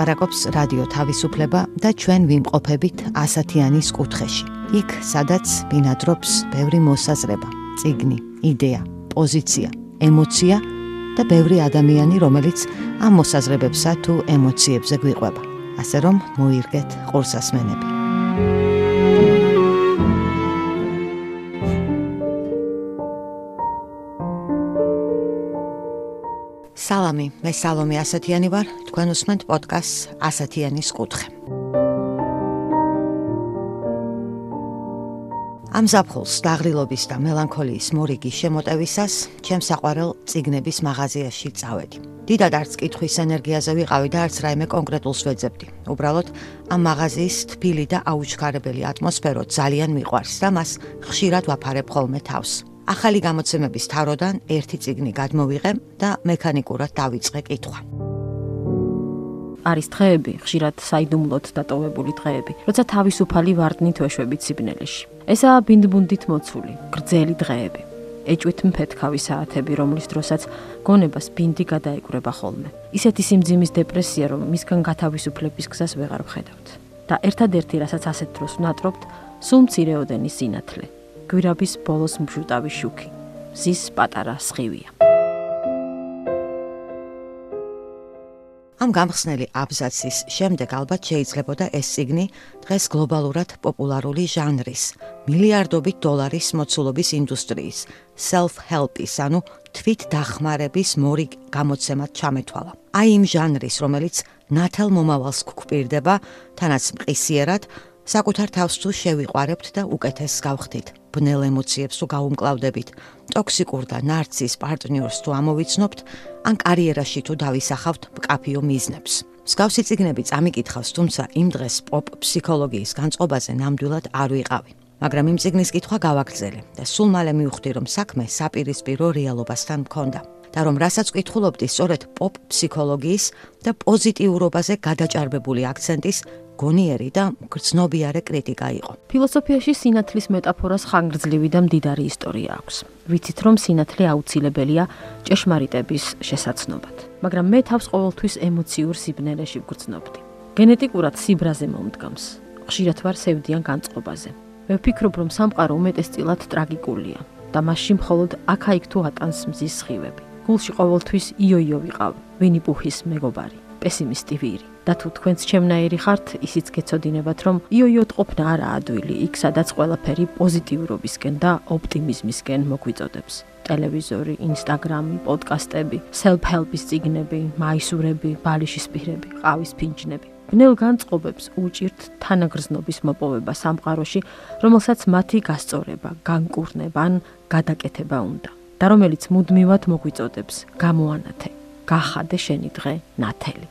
ლაპარაკობს რადიო თავისუფლება და ჩვენ ვიმყოფებით ასათიანის კუთხეში. იქ, სადაც ბინადრობს ბევრი მოსაზრება, ციგნი, იდეა, პოზიცია, ემოცია და ბევრი ადამიანი, რომელიც ამ მოსაზრებებსა თუ ემოციებზე გვიყვება. ასე რომ მოირგეთ ყურსასმენები. სალამი, მე სალომე ასათიანი ვარ. თქვენ უსმენთ პოდკასტს ასათიანის კუთხე. ამ ზაფხულს დაღრილობის და მელანქოლიის მორიგი შემოტევისას, ჩემს საყვარელ ციგნების მაღაზიაში წავედი. დიდად არც კითხვის ენერგიაზე ვიყავი და არც რაიმე კონკრეტულს ვეძებდი. უბრალოდ ამ მაღაზიის თბილი და აუჩქარებელი ატმოსფერო ძალიან მიყვარს და მას ხშირად ვაფარებ ხოლმე თავს. ახალი გამოცემების თავროდან ერთი ციგნი გადმოვიღე და მექანიკურად დავიწყე კითხვა. არის დღეები, ხშირად საიდუმლოდ დატოვებული დღეები, როცა თავისუფალი ვარდნით ვეშვებით სიბნელეში. ესაა ბინდბუნდით მოცული, გრძელი დღეები. ეჭვით მფეთქავი საათები, რომლის დროსაც გონებას ბინდი გადაეკრება ხოლმე. ისეთი სიმძიმის დეპრესია, რომ მისგან გათავისუფლების გზას ვეღარ ვხედავთ. და ერთადერთი, რასაც ასეთ დროს ვნატრობთ, სულ მცირეოდენი სინათლე. გვირაბის ბოლოს მშუტავი შუქი. ზის პატარა სხივია. ამ გამხსნელი აბზაცის შემდეგ ალბათ შეიძლებოდა ეს სიგნი დღეს გლობალურად პოპულარული ჟანრის, მილიარდობით დოლარის მოცულობის ინდუსტრიის, self-help-ის, ანუ თვით დახმარების მორიგ გამოცემად ჩამეთვალა. აი იმ ჟანრის, რომელიც ნათელ მომავალს გკვირდება, თანაც მყისიერად საკუთარ თავს თუ შევიყვარებთ და უკეთეს გავხდით, ბნელ ემოციებს თუ გაუმკლავდებით, ტოქსიკურ და ნარცის პარტნიორს თუ ამოვიცნობთ, ან კარიერაში თუ დავისახავთ მკაფიო მიზნებს. მსგავსი ციგნები წამიკითხავს, თუმცა იმ დღეს პოპ ფსიქოლოგიის განწყობაზე ნამდვილად არ ვიყავი. მაგრამ იმ ციგნის კითხვა გავაგრძელე და სულ მალე მივხვდი, რომ საქმე საპირისპირო რეალობასთან მქონდა. და რომ რასაც ვკითხულობდი, სწორედ პოპ ფსიქოლოგიის და პოზიტიურობაზე გადაჭარბებული აქცენტის გონიერი და გრძნობიარე კრიტიკა იყო. ფილოსოფიაში სინათლის მეტაფორას ხანგრძლივი და მდიდარი ისტორია აქვს. ვიცით რომ სინათლე აუცილებელია ჭეშმარიტების შესაძნობად, მაგრამ მე თავს ყოველთვის ემოციურ სიბნელეში ვგრძნობდი. გენეტიკურად სიბრაზე მომდგამს. ხშირად ვარ სევდიან განწყობაზე. მე ვფიქრობ რომ სამყარო უმეტესწილად ტრაგიკულია და მასში მხოლოდ აქა-იქ თუ ატანს მზის სხივები. გულში ყოველთვის იო-იო ვიყავ, ვინი პუჰის მეგობარი, პესიმისტი ვირი. და თუ თქვენც ჩემნაირი ხართ, ისიც გეცოდინებათ, რომ იო-იოთ ყოფნა არა ადვილი, იქ სადაც ყველაფერი პოზიტიურობისკენ და ოპტიმიზმისკენ მოგვიწოდებს. ტელევიზორი, ინსტაგრამი, პოდკასტები, self-help-ის ციგნები, მაისურები, ბალიშის პირები, ყავის ფინჯნები. ბნელ განწყობებს უჭირთ თანაგრძნობის მოპოვება სამყაროში, რომელსაც მათი გასწორება, განკურნება ან გადაკეთება უნდა და რომელიც მუდმივად მოგვიწოდებს გამოანათე, გახადე შენი დღე ნათელი.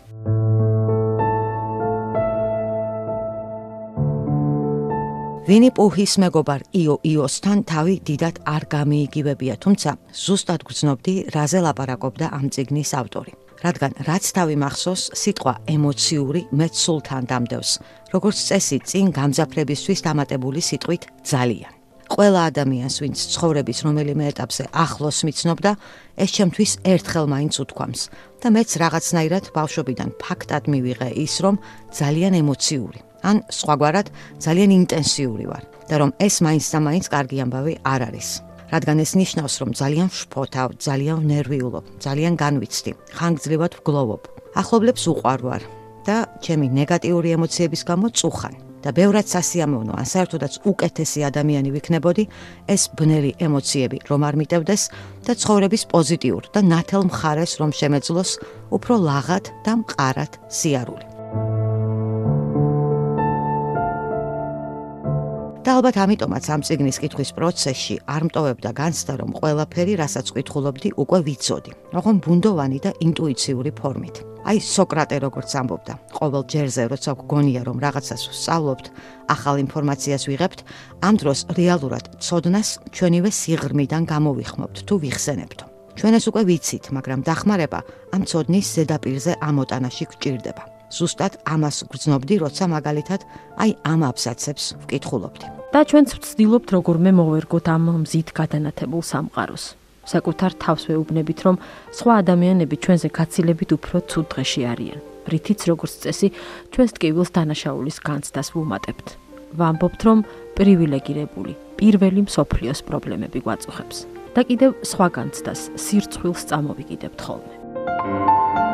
ვინი პუჰის მეგობარ იო იოსთან თავი დიდად არ გამიიგივებია, თუმცა ზუსტად გრძნობდი, რაზე ლაპარაკობდა ამ ციგნის ავტორი. რადგან რაც თავი მახსოვს, სიტყვა ემოციური მეც სულთან დამდევს, როგორც წესი წინ გამძაფრებისთვის დამატებული სიტყვით ძალიან. ყველა ადამიანს, ვინც ცხოვრების რომელიმე ეტაპზე ახლოს მიცნობდა, ეს ჩემთვის ერთხელ მაინც უთქვამს და მეც რაღაცნაირად ბავშვობიდან ფაქტად მივიღე ის, რომ ძალიან ემოციური ან სხვაგვარად ძალიან ინტენსიური ვარ და რომ ეს მაინც და მაინც კარგი ამბავი არ არის. რადგან ეს ნიშნავს, რომ ძალიან შფოთავ, ძალიან ნერვიულობ, ძალიან განვიცდი, ხანგრძლივად ვგლოვობ. ახლობლებს უყვარ ვარ და ჩემი ნეგატიური ემოციების გამო წუხან. და ბევრად სასიამოვნო, ან საერთოდაც უკეთესი ადამიანი ვიქნებოდი, ეს ბნელი ემოციები რომ არ მიტევდეს და ცხოვრების პოზიტიურ და ნათელ მხარეს რომ შემეძლოს უფრო ლაღად და მყარად სიარული. და ალბათ ამიტომაც ამ ციგნის კითხვის პროცესში არ მტოვებდა განცდა, რომ ყველაფერი, რასაც ვკითხულობდი, უკვე ვიცოდი, ოღონ ბუნდოვანი და ინტუიციური ფორმით. აი სოკრატე როგორც ამბობდა, ყოველ ჯერზე როცა გგონია, რომ რაღაცას ვსწავლობთ, ახალ ინფორმაციას ვიღებთ, ამ დროს რეალურად ცოდნას ჩვენივე სიღრმიდან გამოვიხმობთ თუ ვიხსენებთ. ჩვენ ეს უკვე ვიცით, მაგრამ დახმარება ამ ცოდნის ზედაპირზე ამოტანაში გვჭირდება. ზუსტად ამას გრძნობდი, როცა მაგალითად აი ამ აბსაცებს ვკითხულობდი. და ჩვენც ვცდილობთ როგორმე მოვერგოთ ამ მზით გადანათებულ სამყაროს. საკუთარ თავს ვეუბნებით, რომ სხვა ადამიანები ჩვენზე გაცილებით უფრო ცუდ დღეში არიან. რითიც როგორც წესი ჩვენს ტკივილს დანაშაულის განცდას ვუმატებთ. ვამბობთ, რომ პრივილეგირებული პირველი მსოფლიოს პრობლემები გვაწუხებს და კიდევ სხვა განცდას სირცხვილს წამოვიკიდებთ ხოლმე.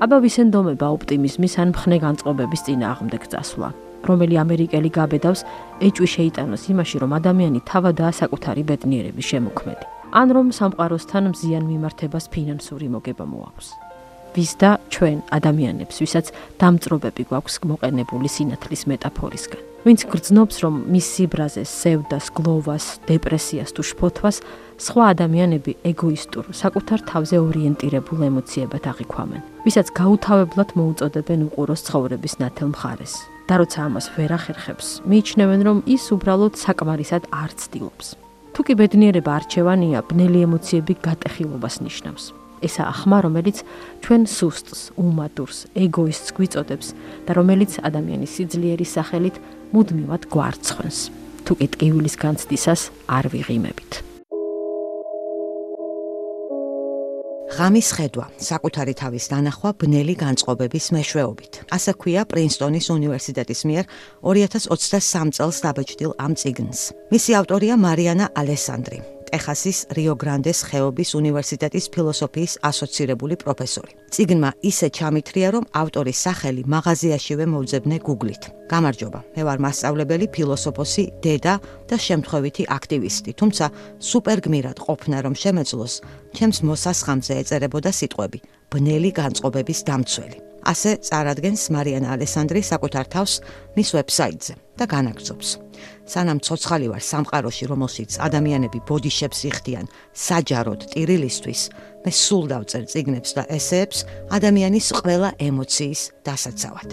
აბა ვისენდომება ოპტიმიზმის ან მხნე განწყობების წინააღმდეგ წასვლა, რომელი ამერიკელი გაბედავს ეჭვი შეიტანოს იმაში, რომ ადამიანი თავადაა საკუთარი ბედნიერების შემოქმედი, ან რომ სამყაროსთან მზიან მიმართებას ფინანსური მოგება მოაქვს. ვის და ჩვენ ადამიანებს, ვისაც დამწრობები გვაქვს მოყენებული სინათლის მეტაფორისგან. ვინც გრძნობს, რომ მის სიბრაზეს, სევდას, გლოვას, დეპრესიას თუ შფოთვას სხვა ადამიანები ეგოისტურ, საკუთარ თავზე ორიენტირებულ ემოციებად აღიქვამენ. ვისაც გაუთავებლად მოუწოდებენ უყუროს ცხოვრების ნათელ მხარეს. და როცა ამას ვერ ახერხებს, მიიჩნევენ, რომ ის უბრალოდ საკმარისად არ ცდილობს. თუ კი ბედნიერება არჩევანია, ბნელი ემოციები გატეხილობას ნიშნავს. ესა ახმა, რომელიც ჩვენ სუსტს, უმადურს, ეგოისტს გვიწოდებს და რომელიც ადამიანის სიძლიერის სახელით მუდმივად გვარცხენს. თუ კი ტკივილის განცდისას არ ვიღიმებით. ღამის ხედვა, საკუთარი თავის დანახვა ბნელი განწყობების მეშვეობით. ასე ქვია პრინსტონის უნივერსიტეტის მიერ 2023 წელს დაბეჭდილ ამ წიგნს. მისი ავტორია მარიანა ალესანდრი. ტეხასის რიო-გრანდეს ხეობის უნივერსიტეტის ფილოსოფიის ასოცირებული პროფესორი. ციგნმა ისე ჩამithრია, რომ ავტორის სახელი მაღაზიაშივე მოუძებნე Google-ით. გამარჯობა, მე ვარ მასწავლებელი, ფილოსოფოსი, დედა და შემთხვევითი აქტივისტი, თუმცა სუპერგმირად ყოფნა რომ შემეძლოს, ჩემს მოსასხამზე ეწერებოდა სიტყვები: ბნელი განწყობების დამცველი. ასე წარადგენს მარიანა ალესანდრი საკუთარ თავს მის ვებსაიტზე და განაგრძობს. სანამ ცოცხალი ვარ სამყაროში, რომელშიც ადამიანები ბოდიშებს იხდიან საჯაროდ ტირილისთვის, მე სულ დავწერ წიგნებს და ესეებს ადამიანის ყველა ემოციის დასაცავად.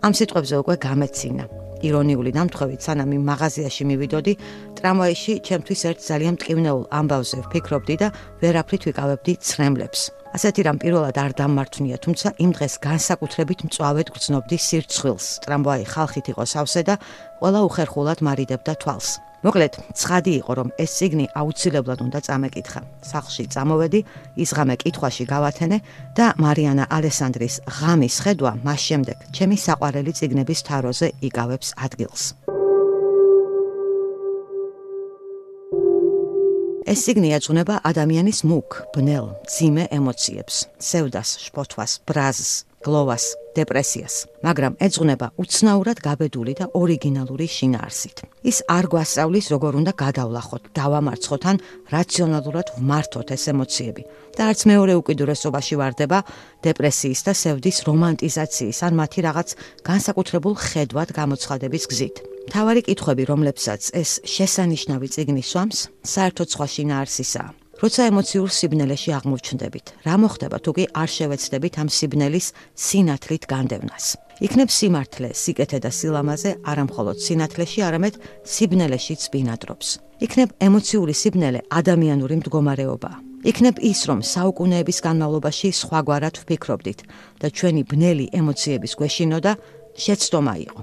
ამ სიტყვებზე უკვე გამეცინა ირონიული დამთხევით, სანამ იმ მაღაზიაში მივიდოდი, ტრამვაიში ჩემთვის ერთ ძალიან მტკივნეულ ამბავზე ვფიქრობდი და ვერაფრით ვიკავებდი ცრემლებს. ასეთი რამ პირველად არ დამმართვნია, თუმცა იმ დღეს განსაკუთრებით მწვავედ გრძნობდი სირცხვილს. ტრამვაი ხალხით იყო სავსე და ყველა უხერხულად მარიდებდა თვალს. მოკლედ, ცხადი იყო, რომ ეს ციგნი აუცილებლად უნდა წამეკითხა. სახლში წამოვედი, ის ღამე კითხვაში გავათენე და მარიანა ალესანდრის ღამის ხედვა მას შემდეგ ჩემი საყვარელი ციგნების თაროზე იკავებს ადგილს. ეს ციგნი ეძღვნება ადამიანის მუქ, ბნელ, ძიმე ემოციებს, სევდას, შფოთვას, ბრაზს, გლოვას, დეპრესიას, მაგრამ ეძღვნება უცნაურად გაბედული და ორიგინალური შინაარსით. ის არ გვასწავლის, როგორ უნდა გადავლახოთ, დავამარცხოთ ან რაციონალურად ვმართოთ ეს ემოციები. და არც მეორე უკიდურესობაში ვარდება დეპრესიის და სევდის რომანტიზაციის ან მათი რაღაც განსაკუთრებულ ხედვად გამოცხადების გზით. თავარი კითხვები, რომლებსაც ეს შესანიშნავი ციგნი სვამს, საერთოდ სხვა შინაარსისაა. როცა ემოციურ სიბნელეში აღმოჩნდებით, რა მოხდება თუ კი არ შევეცდებით ამ სიბნელის სინათლით განდევნას? იქნებ სიმართლე, სიკეთე და სილამაზე არამხოლოდ სინათლეში, არამედ სიბნელეშიც ბინადრობს. იქნებ ემოციური სიბნელე ადამიანური მდგომარეობა. იქნებ ის, რომ საუკუნეების განმავლობაში სხვაგვარად ვფიქრობდით და ჩვენი ბნელი ემოციების გვეშინო და შეცდომა იყო.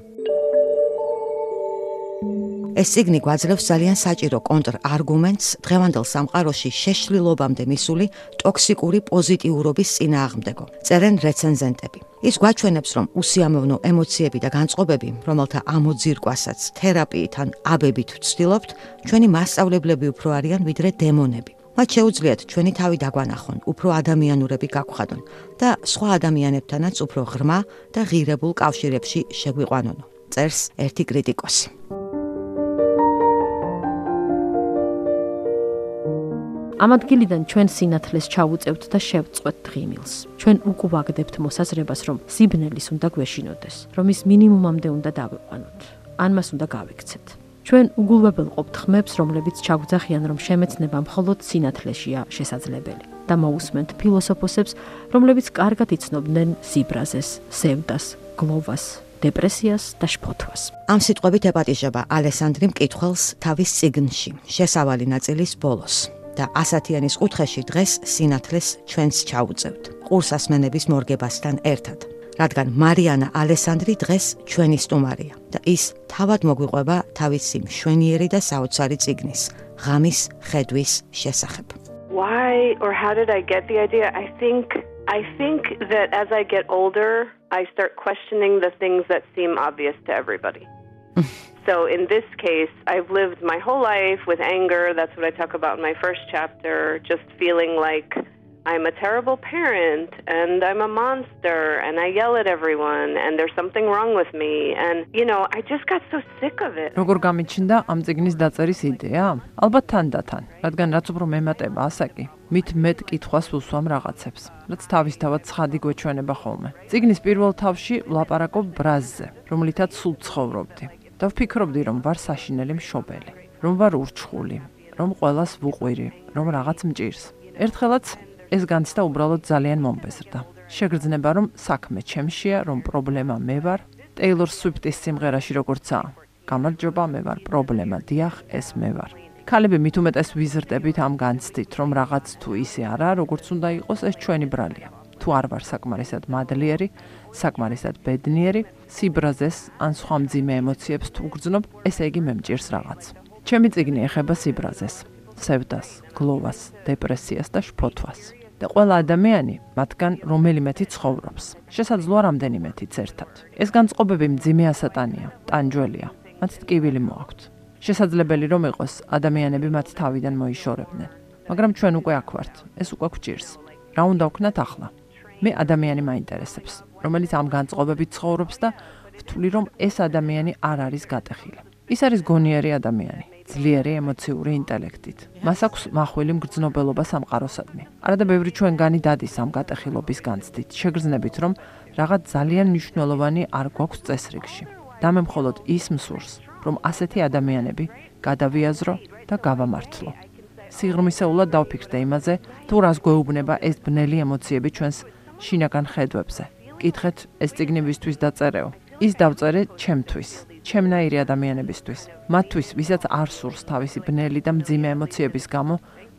ეს ციგნი გვაძლევს ძალიან საჭირო კონტრარგუმენტს დღევანდელ სამყაროში შეშლილობამდე მისული ტოქსიკური პოზიტიურობის წინააღმდეგო. წერენ რეცენზენტები. ის გვაჩვენებს, რომ უსიამოვნო ემოციები და განწყობები, რომელთა ამოძირკვასაც თერაპიით ან აბებით ვცდილობთ, ჩვენი მასშტაბლებლები უფრო არიან ვიდრე დემონები. მათ შეუძლიათ ჩვენი თავი დაგვანახონ, უფრო ადამიანურები გაგვხადონ და სხვა ადამიანებთანაც უფრო ღრმა და ღირებულ კავშირებში შეგვიყვანონ. წერს ერთი კრიტიკოსი. ამ ადგილიდან ჩვენ სინათლეს ჩავუწევთ და შევწყვეთ ღიმილს. ჩვენ უკვაგდებთ მოსაზრებას, რომ სიბნელის უნდა გვეშინოდეს, რომ ის მინიმუმამდე უნდა დავიყვანოთ, ან მას უნდა გავიქცეთ. ჩვენ უგულვებელყოფთ ხმებს, რომლებიც ჩაგვძახიან, რომ შემეცნება მხოლოდ სინათლეშია შესაძლებელი. და მოусმენთ ფილოსოფოსებს, რომლებიც კარგად იცნობდნენ სიბრაზეს, სევდას, გლოვას, დეპრესიას და შფოთვას. ამ სიტყვებით ეპატიჟება ალესანდრი მკითხველს თავის ციგნში, შესავალი ნაწილის ბოლოს. და ასათიანის კუთხეში დღეს სინათლეს ჩვენს ჩაუწევთ. ყურსასმენების მორგებასთან ერთად. რადგან მარიანა ალესანდრი დღეს ჩვენი სტუმარია და ის თავად მოგვიყვება თავისი მშვენიერი და საოცარი ციგნის ღამის ხედვის შესახებ. why or how did I get the idea? I think I think that as I get older, I start questioning the things that seem obvious to everybody. so in this case, I've lived my whole life with anger. That's what I talk about in my first chapter, just feeling like I'm a terrible parent and I'm a monster and I yell at everyone and there's something wrong with me and you know I just got so sick of it. როგორ გამიჩნდა ამ წიგნის დაწერის იდეა? ალბათ თანდათან, რადგან რაც უფრო მემატება ასაკი, მით მეტ კითხვას უსვამ რაღაცებს, რაც თავისთავად ცხადი გვეჩვენება ხოლმე. წიგნის პირველ თავში ვლაპარაკობ ბრაზზე, რომლითაც სულ ცხოვრობდი. და ვფიქრობდი, რომ ვარ საშინელი მშობელი, რომ ვარ ურჩხული, რომ ყოველას ვუყვირი, რომ რაღაც მჭირს. ერთხელაც ეს განცდა უბრალოდ ძალიან მომბეზრდა. შეგრძნება რომ საქმე ჩემშია, რომ პრობლემა მე ვარ. ტეილორ სვიფტის სიმღერაში როგორცაა. გამარჯობა, მე ვარ პრობლემა, დიახ, ეს მე ვარ. ქალები მით უმეტეს ვიზრდებით ამ განცდით, რომ რაღაც თუ ისე არა, როგორც უნდა იყოს, ეს ჩვენი ბრალია. თუ არ ვარ საკმარისად მადლიერი, საკმარისად ბედნიერი, სიბრაზეს ან სხვა მძიმე ემოციებს თუ გრძნობ, ესე იგი მე მჭირს რაღაც. ჩემი წიგნი ეხება სიბრაზეს, სევდას, გლოვას, დეპრესიას და შფოთვას. და ყველა ადამიანი მათგან რომელიმეთი ცხოვრობს. შესაძლოა რამდენიმეთიც ერთად. ეს განწყობები მძიმე ასატანია, ტანჯველია. მათ ტკივილი მოაქვთ. შესაძლებელი რომ იყოს ადამიანები მათ თავიდან მოიშორებდნენ. მაგრამ ჩვენ უკვე აქ ვართ. ეს უკვე გვჭირს. რა უნდა ვქნათ ახლა? მე ადამიანი მაინტერესებს, რომელიც ამ განწყობებით ცხოვრობს და ვთვლი რომ ეს ადამიანი არ არის გატეხილი. ის არის გონიერი ადამიანი. ძლიერი ემოციური ინტელექტით. მას აქვს მახვილი მგრძნობელობა სამყაროსადმი. არადა ბევრი ჩვენგანი დადის ამ გატეხილობის განცდით, შეგრძნებით რომ რაღაც ძალიან მნიშვნელოვანი არ გვაქვს წესრიგში. და მე მხოლოდ ის მსურს, რომ ასეთი ადამიანები გადავიაზრო და გავამართლო. სიღრმისეულად დავფიქრდე იმაზე, თუ რას გვეუბნება ეს ბნელი ემოციები ჩვენს შინაგან ხედვებზე. კითხეთ, ეს ციგნი ვისთვის დაწერეო? ის დავწერე ჩემთვის. ჩემნაირი ადამიანებისთვის. მათთვის, ვისაც არ სურს თავისი ბნელი და მძიმე ემოციების გამო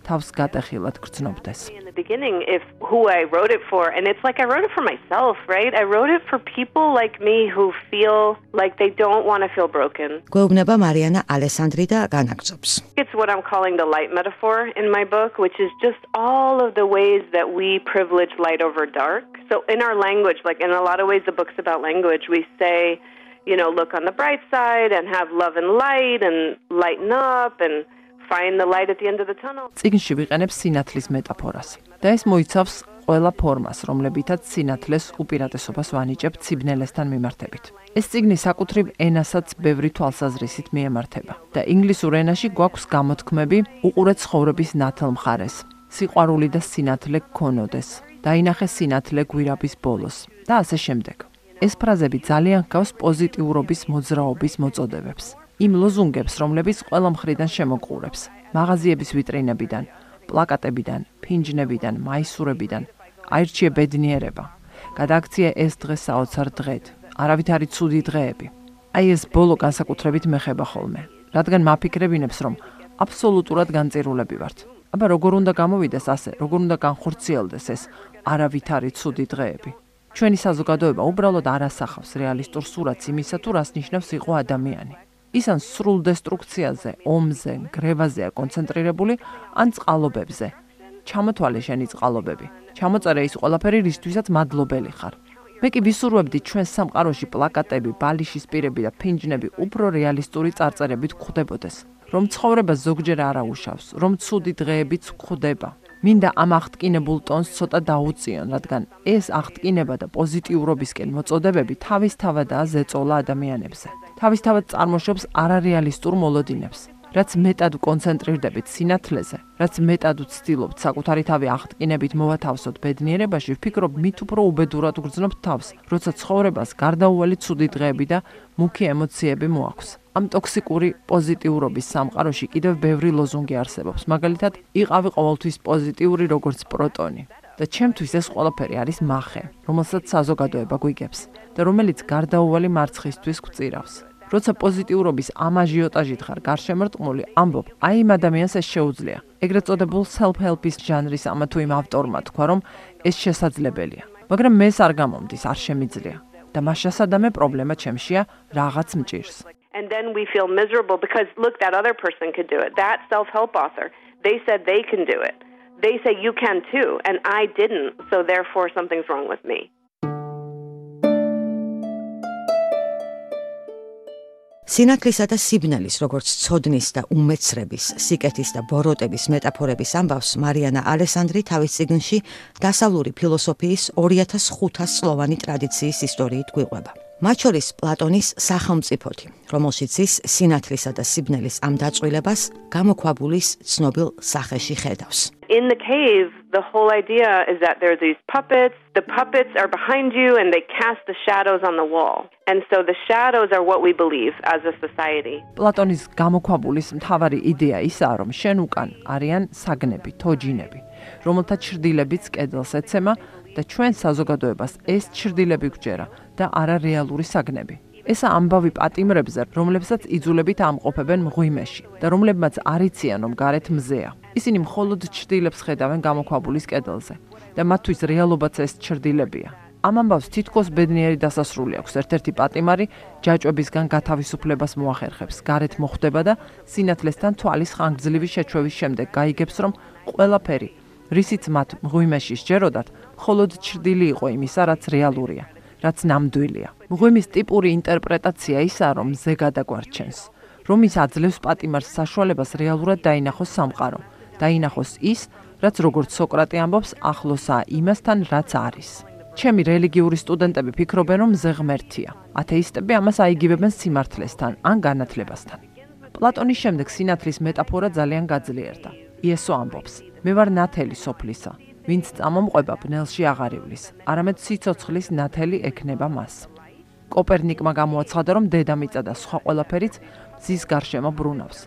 თავს გატეხილად გრძნობდეს. beginning if who I wrote it for and it's like I wrote it for myself, right? I wrote it for people like me who feel like they don't want to feel broken. გვეუბნება მარიანა ალესანდრი და განაგზობს. It's what I'm calling the light metaphor in my book, which is just all of the ways that we privilege light over dark. So in our language, like in a lot of ways the book's about language, we say you know, look on the bright side and have love and light and lighten up and find the light at the end of the tunnel. წიგნში ვიყენებ სინათლის მეტაფორას. და ეს მოიცავს ყველა ფორმას, რომლებითაც სინათლეს უპირატესობას ვანიჭებ ციბნელესთან მიმართებით. ეს წიგნი საკუთრივ ენასაც ბევრი თვალსაზრისით მიემართება და ინგლისურ ენაში გვაქვს გამოთქმები უყურე ცხოვრების ნათელ მხარეს. სიყვარული და სინათლე გქონოდეს. დაინახე სინათლე გვირაბის ბოლოს და ასე შემდეგ. ეს ფრაზები ძალიან გავს პოზიტიურობის მოძრაობის მოწოდებებს. იმ ლოზუნგებს, რომლებიც ყველა მხრიდან შემოყურებს. მაღაზიების ვიტრინებიდან, პლაკატებიდან, ფინჯნებიდან, მაისურებიდან. აირჩიე ბედნიერება. გადააქცია ეს დღე საოცარ დღედ. არავითარი ცუდი დღეები. აი ეს ბოლო განსაკუთრებით მეხება ხოლმე, რადგან მაფიქრებინებს, რომ აბსოლუტურად განწირულები ვართ. აბა როგორ უნდა გამოვიდეს ასე, როგორ უნდა განხორციელდეს ეს არავითარი ცუდი დღეები? ჩვენი საზოგადოება უბრალოდ არ ასახავს რეალისტურ სურათს იმისა, თუ რას ნიშნავს იყო ადამიანი. ის ან სრულ დესტრუქციაზე, ომზე, გრევაზეა კონცენტრირებული, ან წყალობებზე. ჩამოთვალე შენი წყალობები. ჩამოწერე ის ყველაფერი, რისთვისაც მადლობელი ხარ. მე კი ვისურვებდი ჩვენ სამყაროში პლაკატები, ბალიშის პირები და ფინჯნები უფრო რეალისტური წარწერებით გვხვდებოდეს. რომ ცხოვრება ზოგჯერ არაუშავს, რომ ცუდი დღეებიც გვხვდება. მინდა ამ აღტკინებულ ტონს ცოტა დაუწიონ, რადგან ეს აღტკინება და პოზიტიურობისკენ მოწოდებები თავისთავადაა ზეწოლა ადამიანებზე. თავისთავად წარმოშობს არარეალისტურ მოლოდინებს. რაც მეტად კონცენტრირდებით სინათლეზე, რაც მეტად ვცდილობთ საკუთარი თავი აღტკინებით მოვათავსოთ ბედნიერებაში, ვფიქრობ, მით უფრო უბედურად გრძნობთ თავს, როცა ცხოვრებას გარდაუვალი ცუდი დღეები და მუქი ემოციები მოაქვს. ამ ტოქსიკური პოზიტიურობის სამყაროში კიდევ ბევრი ლოზუნგი არსებობს. მაგალითად, იყავი ყოველთვის პოზიტიური როგორც პროტონი. და ჩემთვის ეს ყველაფერი არის מחე, რომელსაც საზოგადოება გვიგებს და რომელიც გარდაუვალი მარცხისთვის გვწირავს. როცა პოზიტიურობის ამ აჟიოტაჟით ხარ გარშემორტყმული, ამბობ, აი იმ ადამიანს ეს შეუძლია. ეგრეთ წოდებულ self-help-ის ჟანრის ამა თუ იმ ავტორმა თქვა, რომ ეს შესაძლებელია. მაგრამ მეს არ გამომდის, არ შემიძლია. და მას შესაძამე პრობლემა ჩემშია, რაღაც მჭირს. and then we feel miserable because look that other person could do it that self-help author they said they can do it they say you can too and I didn't so therefore something's wrong with me. სინათლისა და სიბნელის, როგორც ცოდნის და უმეცრების, სიკეთის და ბოროტების მეტაფორების ამბავს მარიანა ალესანდრი თავის ციგნში დასავლური ფილოსოფიის 2500 სლოვანი ტრადიციის ისტორიით გვიყვება. მათ შორის პლატონის სახელმწიფოთი, რომელშიც ის სინათლისა და სიბნელის ამ დაწყვილებას გამოქვაბულის ცნობილ სახეში ხედავს. In the cave, the whole idea is that there are these puppets. The puppets are behind you and they cast the shadows on the wall. And so the shadows are what we believe as a society. პლატონის გამოქვაბულის მთავარი იდეა ისაა, რომ შენ უკან არიან საგნები, თოჯინები, რომელთა ჩრდილებიც კედელს ეცემა და ჩვენ საზოგადოებას ეს ჩრდილები გვჯერა და არა რეალური საგნები. ესა ამბავი პატიმრებზე, რომლებსაც იძულებით ამყოფებენ მღვიმეში და რომლებმაც არიციან, რომ გარეთ მზეა. ისინი მხოლოდ ჩრდილებს ხედავენ გამოქვაბულის კედელზე და მათთვის რეალობაც ეს ჩრდილებია. ამ ამბავს თითქოს ბედნიერი დასასრული აქვს. ერთ-ერთი პატიმარი ჯაჭვებისგან გათავისუფლებას მოახერხებს. გარეთ მოხვდება და სინათლესთან თვალის ხანგრძლივი შეჩვევის შემდეგ გაიგებს, რომ ყველაფერი რისიც მათ მღვიმეში შეეროდათ, მხოლოდ ჭრდილი იყო იმისა, რაც რეალურია, რაც ნამდვილია. მღვიმის ტიპური ინტერპრეტაცია ისაა, რომ ზე გადაგვარჩენს, რომ ის აძლევს პატიმარს საშუალებას რეალურად დაინახოს სამყარო, დაინახოს ის, რაც როგორც სოკრატე ამბობს, ახლოსაა იმასთან, რაც არის. ჩემი რელიგიური სტუდენტები ფიქრობენ, რომ ზე ღმერთია. ათეისტები ამას აიგივებენ სიმართლესთან ან განათლებასთან. პლატონის შემდეგ სინათლის მეტაფორა ძალიან გაძლიერდა. იესო ამბობს: მე ვარ ნათელი სოფლისა, ვინც წამომყვება ბნელში აღარივლის, არამედ სიცოცხლის ნათელი ექნება მას. კოპერნიკმა გამოაცხადა, რომ დედამიწა და სხვა ყველაფერიც ზის გარშემო ბრუნავს.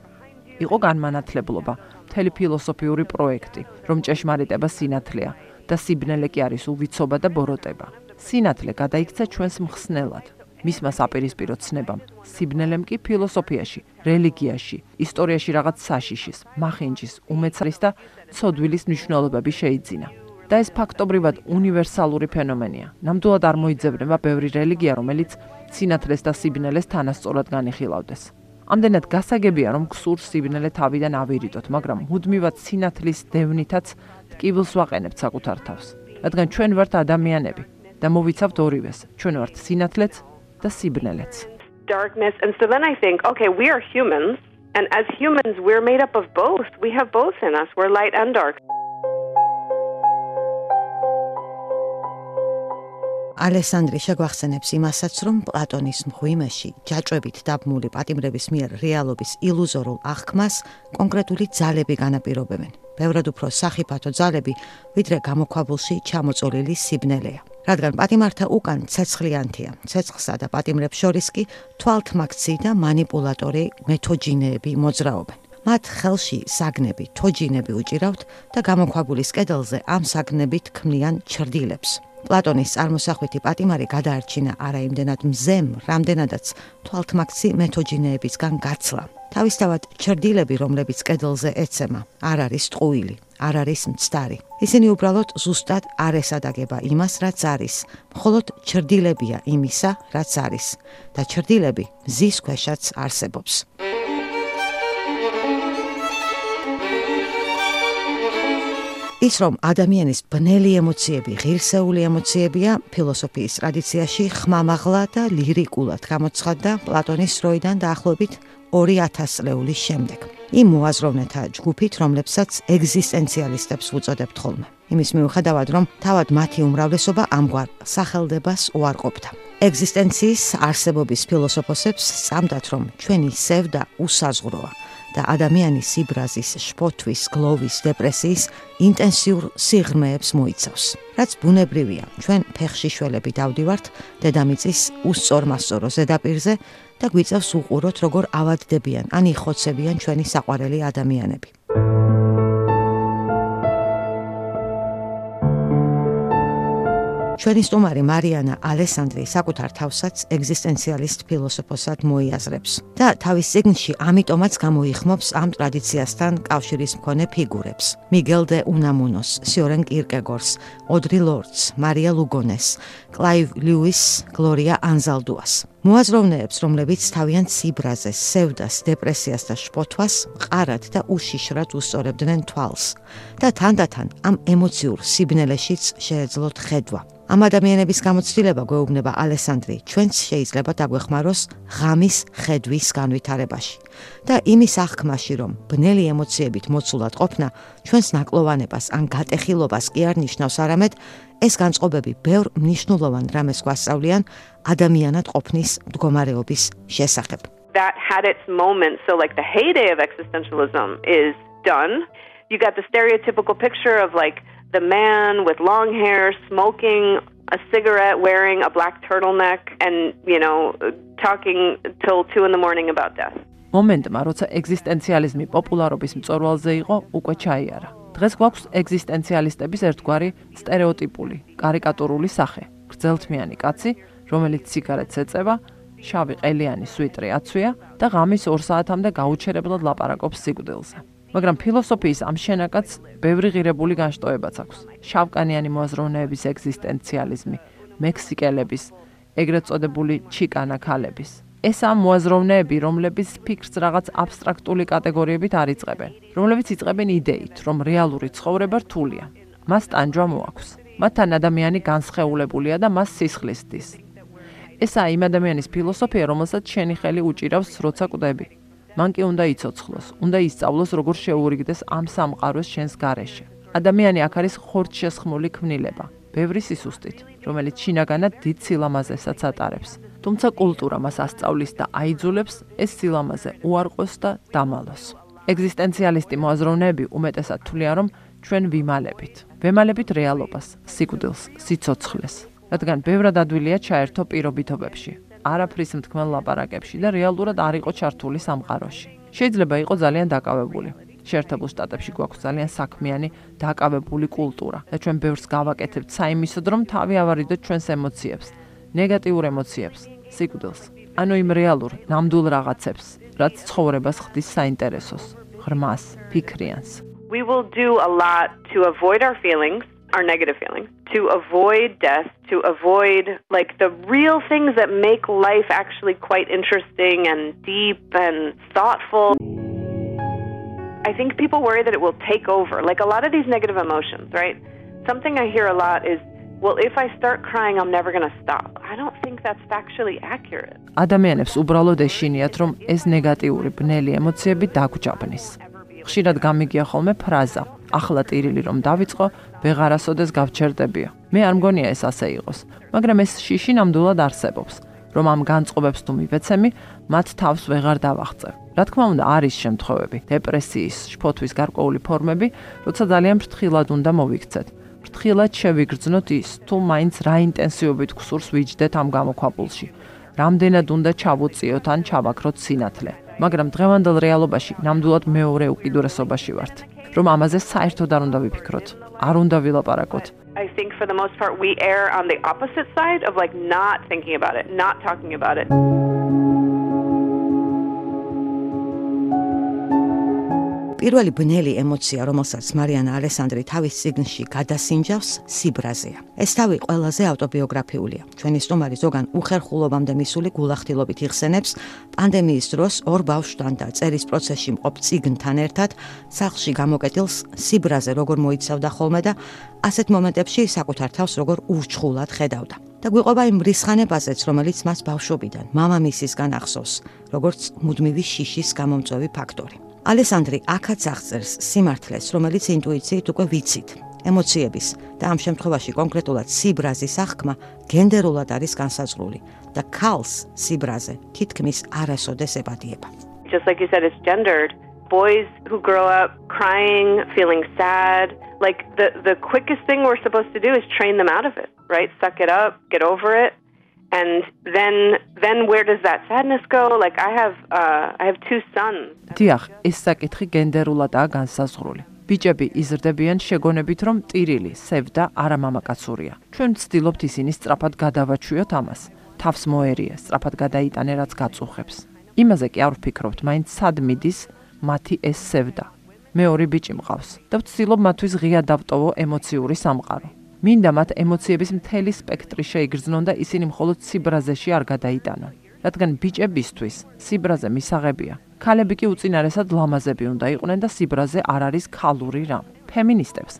იყო განმანათლებლობა, მთელი ფილოსოფიური პროექტი, რომ ჭეშმარიტება სინათლეა და სიბნელე კი არის უვიცობა და ბოროტება. სინათლე გადაიქცა ჩვენს მხსნელად, მისმა საპირისპირო ცნებამ, სიბნელემ კი ფილოსოფიაში, რელიგიაში, ისტორიაში რაღაც საშიშის, მახინჯის, უმეცრის და ცოდვილის მნიშვნელობები შეიძინა. და ეს ფაქტობრივად უნივერსალური ფენომენია. ნამდვილად არ მოიძებნება ბევრი რელიგია, რომელიც სინათლეს და სიბნელეს თანასწორად განიხილავდეს. ამდენად გასაგებია, რომ ქსურს სიბნელე თავიდან ავირიდოთ, მაგრამ მუდმივად სინათლის დევნითაც ტკივილს ვაყენებთ საკუთარ თავს. რადგან ჩვენ ვართ ადამიანები და მოვიცავთ ორივეს. ჩვენ ვართ სინათლეც და სიბნელეც. Darkness and so then I think, okay, we are humans and as humans we're made up of both. We have both in us. We're light and dark. ალესანდრი შეგვახსენებს იმასაც, რომ პლატონის მღვიმეში ჯაჭვებით დაბმული პატიმრების მიერ რეალობის ილუზორულ აღქმას კონკრეტული ძალები განაპირობებენ. ბევრად უფრო სახიფათო ძალები, ვიდრე გამოქვაბულში ჩამოწოლილი სიბნელეა. რადგან პატიმართა უკან ცეცხლიანთია. ცეცხლსა და პატიმრებს შორის კი თვალთმაქცი და манипуляტორი მეთოჯინეები მოძრაობენ. მათ ხელში საგნები, თოჯინები უჭირავთ და გამოქვაბულის კედელზე ამ საგნებით ქმნიან ჩრდილებს. პლატონის წარმოსახვითი პატიმარი გადაარჩინა არა იმდენად მზემ, რამდენადაც თვალთმაქცი მეთოჯინეებისგან გაცლა. თავისთავად ჩრდილები, რომლებიც კედელზე ეცემა, არ არის ტყუილი, არ არის მცდარი. ისინი უბრალოდ ზუსტად არ ესადაგება იმას, რაც არის. მხოლოდ ჩრდილებია იმისა, რაც არის და ჩრდილები ზის ქვეშაც არსებობს. ის რომ ადამიანის ბნელი ემოციები, ღირსეული ემოციებია, ფილოსოფიის ტრადიციაში ხმამაღლა და ლირიკულად გამოცხადდა პლატონის როიდან დაახლოებით 2000 წლეულის შემდეგ. იმ მოაზროვნეთა ჯგუფით, რომლებსაც ეგზისტენციალისტებს უწოდებთ ხოლმე. იმის მიუხედავად, რომ თავად მათი უმრავლესობა ამგვარ სახელდებას უარყოფდა. ეგზისტენციის არსებობის ფილოსოფოსებს სამდათ, რომ ჩვენი სევდა უსაზღვროა. და ადამიანის სიბრაზის, შფოთვის, გლოვის, დეპრესიის ინტენსიურ სიღრმეებს მოიცავს. რაც ბუნებრივია, ჩვენ ფეხში შველები დავდივართ დედამიწის უსწორმასწორო ზედაპირზე და გვიწევს უყუროთ, როგორ ავადდებიან ან იხოცებიან ჩვენი საყვარელი ადამიანები. ჩვენი სტუმარი მარიანა ალესანდრი საკუთარ თავსაც ეგზისტენციალისტ ფილოსოფოსად მოიაზრებს და თავის ციგნში ამიტომაც გამოიხმობს ამ ტრადიციასთან კავშირის მქონე ფიგურებს. მიგელ დე უნამუნოს, სიორენ კირკეგორს, ოდრი ლორდს, მარია ლუგონეს, კლაივ ლიუის, გლორია ანზალდუას. მოაზროვნეებს, რომლებიც თავიანთ სიბრაზეს, სევდას, დეპრესიას და შფოთვას ყარად და უშიშრად უსწორებდნენ თვალს და თანდათან ამ ემოციურ სიბნელეშიც შეეძლოთ ხედვა. ამ ადამიანების გამოცდილება გვეუბნება ალესანდრი, ჩვენც შეიძლება დაგვეხმაროს ღამის ხედვის განვითარებაში და იმის აღქმაში, რომ ბნელი ემოციებით მოცულად ყოფნა ჩვენს ნაკლოვანებას ან გატეხილობას კი არ ნიშნავს არამედ ეს განწყობები ბევრ მნიშვნელოვან რამეს გვასწავლიან ადამიანად ყოფნის მდგომარეობის შესახებ. That had its moment, so like the heyday of existentialism is done. You got the stereotypical picture of like the man with long hair smoking a cigarette, wearing a black turtleneck, and, you know, talking till two in the morning about death. მომენტმა, როცა ეგზისტენციალიზმი პოპულარობის მწორვალზე იყო, უკვე ჩაიარა. დღეს გვაქვს ეგზისტენციალისტების ერთგვარი стереოტიპული, კარიკატურული სახე. გრძელთმიანი კაცი, რომელიც სიგარეტს ეწევა, შავი ყელიანი სვიტრი აცვია და ღამის 2 საათამდე გაუჩერებლად ლაპარაკობს სიკვდილზე. მაგრამ ფილოსოფიის ამ შენაკადს ბევრი ღირებული განშტოებაც აქვს. შავკანიანი მოაზროვნეების ეგზისტენციალიზმი, მექსიკელების, ეგრეთ წოდებული ჩიკანა ქალების, ეს ამ მოაზროვნეები, რომლებიც ფიქრს რაღაც აბსტრაქტული კატეგორიებით არიწყებენ, რომლებიც იწყებენ იდეით, რომ რეალური ცხოვრება რთულია. მას ტანჯვა მოაქვს. მათთან ადამიანი განსხეულებულია და მას სისხლის დის. ესა იმ ადამიანის ფილოსოფია, რომელსაც შენი ხელი უჭირავს, როცა კვდები. მან კი უნდა იცოცხლოს, უნდა ისწავლოს, როგორ შეურიგდეს ამ სამყაროს შენს გარეშე. ადამიანი აქ არის ხორცშესხმული ქმნილება, ბევრი სისუსტით, რომელიც შინაგანად დიდ სილამაზესაც ატარებს. თუმცა კულტურა მას ასწავლის და აიძულებს ეს სილამაზე უარყოს და დამალოს. ეგზისტენციალისტი მოაზროვნეები უმეტესად თვლიან, რომ ჩვენ ვიმალებით. ვემალებით რეალობას, სიკვდილს, სიცოცხლეს, რადგან ბევრად ადვილია ჩაერთო პირობითობებში, არაფრის მთქმელ ლაპარაკებში და რეალურად არ იყო ჩართული სამყაროში. შეიძლება იყო ძალიან დაკავებული. შეერთებულ შტატებში გვაქვს ძალიან საქმიანი დაკავებული კულტურა და ჩვენ ბევრს გავაკეთებთ საიმისოდ, რომ თავი ავარიდოთ ჩვენს ემოციებს. ნეგატიურ ემოციებს, სიკვდილს, ანუ იმ რეალურ, ნამდვილ რაღაცებს, რაც ცხოვრებას ხდის საინტერესოს, ღრმას, ფიქრიანს. We will do a lot to avoid our feelings, our negative feelings, to avoid death, to avoid like the real things that make life actually quite interesting and deep and thoughtful. I think people worry that it will take over, like a lot of these negative emotions, right? Something I hear a lot is well if i start crying i'm never going to stop i don't think that's factually accurate ადამიანებს უბრალოდ ეშინიათ რომ ეს ნეგატიური ბნელი ემოციები დაგჭაბნის ხშირად გამიგია ხოლმე ფრაზა ახლა ტირილი რომ დავიწყო ვეღარასოდეს გავჩერდებია მე არ მგონია ეს ასე იყოს მაგრამ ეს შიში ნამდვილად არსებობს რომ ამ განწყობებს თუ მივეცემი მათ თავს ვეღარ დავახწევ რა თქმა უნდა არის შემთხვევები დეპრესიის შფოთვის გარკვეული ფორმები როცა ძალიან ფრთხილად უნდა მოვიქცეთ ფრთხილად შევიგრძნოთ ის, თუ მაინც რა ინტენსივობით გსურს ვიჯდეთ ამ გამოქვაბულში. რამდენად უნდა ჩავუწიოთ ან ჩავაქროთ სინათლე. მაგრამ დღევანდელ რეალობაში ნამდვილად მეორე უკიდურესობაში ვართ. რომ ამაზე საერთოდ არ უნდა ვიფიქროთ. არ უნდა ვილაპარაკოთ. I think for the most part we err on the opposite side of like not thinking about it, not talking about it. პირველი ბნელი ემოცია, რომელსაც მარიანა ალესანდრი თავის ციგნში გადასინჯავს, სიბრაზეა. ეს თავი ყველაზე ავტობიოგრაფიულია. ჩვენი სტუმარი ზოგან უხერხულობამდე მისული გულახდილობით იხსენებს პანდემიის დროს ორ ბავშვთან და წერის პროცესში მყოფ ციგნთან ერთად სახლში გამოკეტილს სიბრაზე როგორ მოიცავდა ხოლმე და ასეთ მომენტებში საკუთარ თავს როგორ ურჩხულად ხედავდა. და გვიყვება იმ რისხანებაზეც, რომელიც მას ბავშვობიდან მამამისისგან ახსოვს, როგორც მუდმივი შიშის გამომწვევი ფაქტორი. ალესანდრი აქაც აღწერს სიმართლეს, რომელიც ინტუიციით უკვე ვიცით. ემოციების და ამ შემთხვევაში კონკრეტულად სიბრაზის აღქმა გენდერულად არის განსაზღვრული და ქალს სიბრაზე თითქმის არასოდეს ებადიება. Just like you said it's gendered. Boys who grow up crying, feeling sad, like the the quickest thing we're supposed to do is train them out of it, right? Suck it up, get over it. And then then where does that sadness go like i have uh i have two sons დიახ ეს საკითხი გენდერულადაა განსაზღვრული ბიჭები იზრდებიან შეგონებით, რომ ტირილი, სევდა არა მამაკაცურია. ჩვენ ვცდილობთ ისინი სწრაფად გადავაჩვიოთ ამას. თავს მოერია, სწრაფად გადაიტანე რაც გაწუხებს. იმაზე კი არ ვფიქრობთ, მაინც სად მიდის მათი ეს სევდა. მე ორი ბიჭი მყავს და ვცდილობ მათთვის ღია დავტოვო ემოციური სამყარო. მინდა მათ ემოციების მთელი სპექტრი შეიგრძნონ და ისინი მხოლოდ სიბრაზეში არ გადაიტანონ. რადგან ბიჭებისთვის სიბრაზე მისაღებია. ქალები კი უწინარესად ლამაზები უნდა იყვნენ და სიბრაზე არ არის ქალური რამ. ფემინისტებს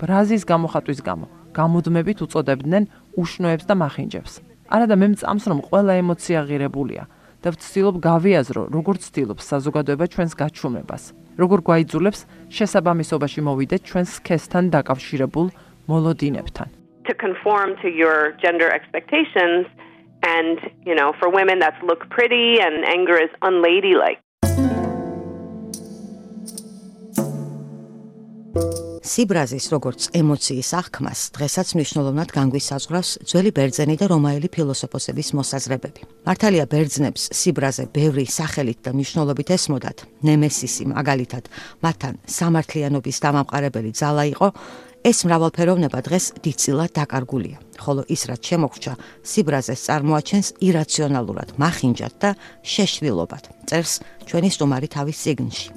ბრაზის გამოხატვის გამო გამუდმებით უწოდებდნენ უშნოებს და მახინჯებს. არა და მე მწამს რომ ყველა ემოცია ღირებულია და ვცდილობ გავიაზრო როგორ ვცდილობ საზოგადოება ჩვენს გაჩუმებას. როგორ გვაიძულებს შესაბამისობაში მოვიდეთ ჩვენს სქესთან დაკავშირებულ მოლოდინებთან. To conform to your gender expectations and, you know, for women that's look pretty and anger is unladylike. სიბრაზის როგორც ემოციის აღქმას დღესაც მნიშვნელოვნად განგვისაზღვრავს ძველი ბერძენი და რომაელი ფილოსოფოსების მოსაზრებები. მართალია ბერძნებს სიბრაზე ბევრი სახელით და მნიშვნელობით ესმოდათ. ნემესისი მაგალითად მათთან სამართლიანობის დამამყარებელი ძალა იყო. ეს მრავალფეროვნება დღეს დიწილად დაკარგულია, ხოლო ის რაც შემოგრჩა, სიბრაზეს წარმოაჩენს ირაციონალურად, მახინჯად და შეშვილობად. წერს ჩვენი სტუმარი თავის ციგნში.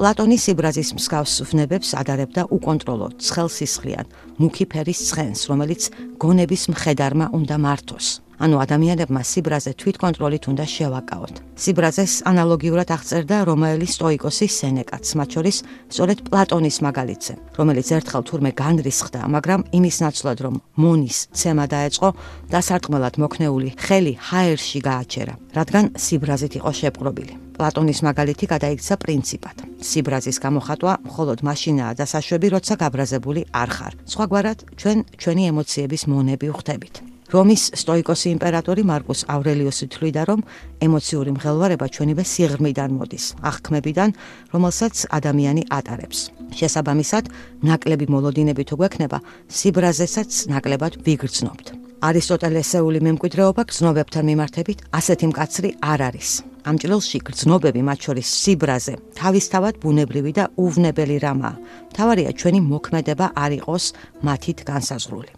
პლატონის სიბრაზის მსგავს ვნებებს ადარებდა უკონტროლო ცხელსისხლიან მუქი ფერის ცხენს, რომელიც გონების მხედარმა უნდა მართოს. ანუ ადამიანებმა სიბრაზე თვითკონტროლით უნდა შევაკავოთ. სიბრაზეს ანალოგიურად აღწერდა რომაელი სტოიკოსი სენეკაც, მათ შორის სწორედ პლატონის მაგალითზე, რომელიც ერთხელ თურმე განრისხდა, მაგრამ იმის ნაცვლად რომ მონის ცემა დაეწყო, დასარტყმელად მოქნეული ხელი ჰაერში გააჩერა, რადგან სიბრაზით იყო შეპყრობილი. პლატონის მაგალითი გადაიქცა პრინციპად. სიბრაზის გამოხატვა მხოლოდ მაშინაა დასაშვები, როცა გაბრაზებული არ ხარ. სხვაგვარად, ჩვენ ჩვენი ემოციების მონები ვხდებით. რომის სტოიკოსი იმპერატორი მარკუს ავრელიუსი თვლიდა, რომ ემოციური მღელვარება ჩვენივე სიღრმიდან მოდის, აღქმებიდან, რომელსაც ადამიანი ატარებს. შესაბამისად, ნაკლები მოლოდინები თუ გვექნება, სიბრაზესაც ნაკლებად ვიგრძნობთ. არისტოტელესეული მემკვიდრეობა გრძნობებთან მიმართებით ასეთი მკაცრი არ არის. ამ ჭრილში გრძნობები მათ შორის სიბრაზე, თავისთავად ბუნებრივი და უვნებელი რამაა. თავარია ჩვენი მოქმედება არ იყოს მათით განსაზღვრული.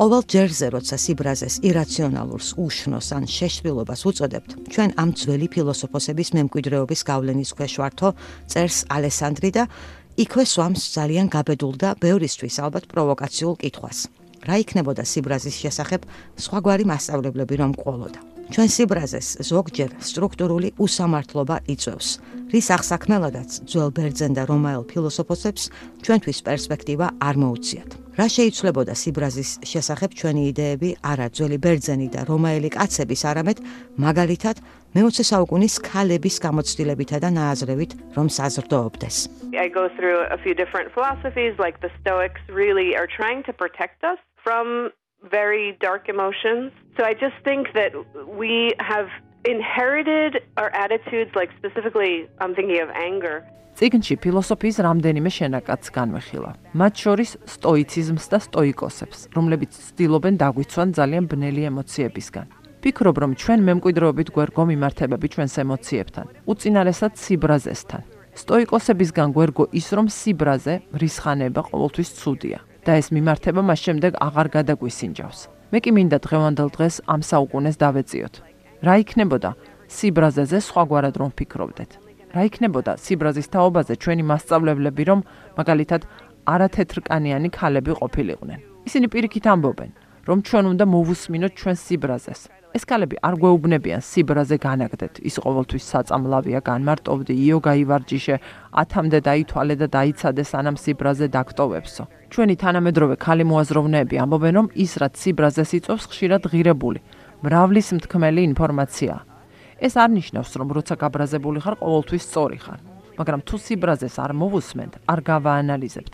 ყოველ ჯერზე, როცა სიბრაზეს ირაციონალურს, უშნოს ან შეშვილობას უწოდებთ, ჩვენ ამ ძველი ფილოსოფოსების მემკვიდრეობის გავლენის ქვეშ ვართო, წერს ალესანდრი და იქვე სვამს ძალიან გაბედულ და ბევრისთვის ალბათ პროვოკაციულ კითხვას. რა იქნებოდა სიბრაზის შესახებ სხვაგვარი მასშტაბლებლები რომ ყოლოდა? ჩვენ სიბრაზეს ზოგჯერ სტრუქტურული უსამართლობა იწევს, რის აღსაქმელადაც ძველ ბერძენ და რომაელ ფილოსოფოსებს ჩვენთვის პერსპექტივა არ მოუციათ. რა შეიცვლებოდა სიბრაზის შესახებ ჩვენი იდეები არა ძველი ბერძენი და რომაელი კაცების, არამედ მაგალითად მე-20 საუკუნის ქალების გამოცდილებითა და ნააზრევით, რომ საზრდოობდეს. I go through a few different philosophies like the Stoics really are trying to protect us from very dark emotions. So I just think that we have inherited our attitudes like specifically I'm thinking of anger. ციგნში ფილოსოფიის რამდენიმე შენაკადს განვეხილა. მათ შორის სტოიციზმს და სტოიკოსებს, რომლებიც ცდილობენ დაგვიცვან ძალიან ბნელი ემოციებისგან. ფიქრობ, რომ ჩვენ მემკვიდრეობით გვერგო მიმართებები ჩვენს ემოციებთან, უწინარესად სიბრაზესთან. სტოიკოსებისგან გვერგო ის, რომ სიბრაზე რისხანება ყოველთვის ცუდია. და ეს მიმართება მას შემდეგ აღარ გადაგვისინჯავს. მე კი მინდა დღევანდელ დღეს ამ საუკუნეს დავეციოთ. რა იქნებოდა სიბრაზეზე სხვაგვარად რომ ფიქრობდეთ? რა იქნებოდა სიბრაზის თაობაზე ჩვენი მასწავლებლები რომ მაგალითად არათეთრკანიანი ქალები ყოფილიყვნენ? ისინი პირიქით ამბობენ, რომ ჩვენ უნდა მოვუსმინოთ ჩვენ სიბრაზეს. ეს ქალები არ გვეუბნებიან სიბრაზე განაგდეთ. ის ყოველთვის საწამლავია, განმარტოვდი, იოგა ივარჯიშე, ათამდე დაითვალე და დაიცადე სანამ სიბრაზე დაგტოვებსო. ჩვენი თანამედროვე ქალი მოაზროვნეები ამბობენ, რომ ის რაც სიბრაზეს იწვევს, ხშირად ღირებული, მრავლის მთქმელი ინფორმაცია. ეს არ ნიშნავს, რომ როცა გაბრაზებული ხარ, ყოველთვის სწორი ხარ, მაგრამ თუ სიბრაზეს არ მოვუსმენთ, არ გავაანალიზებთ,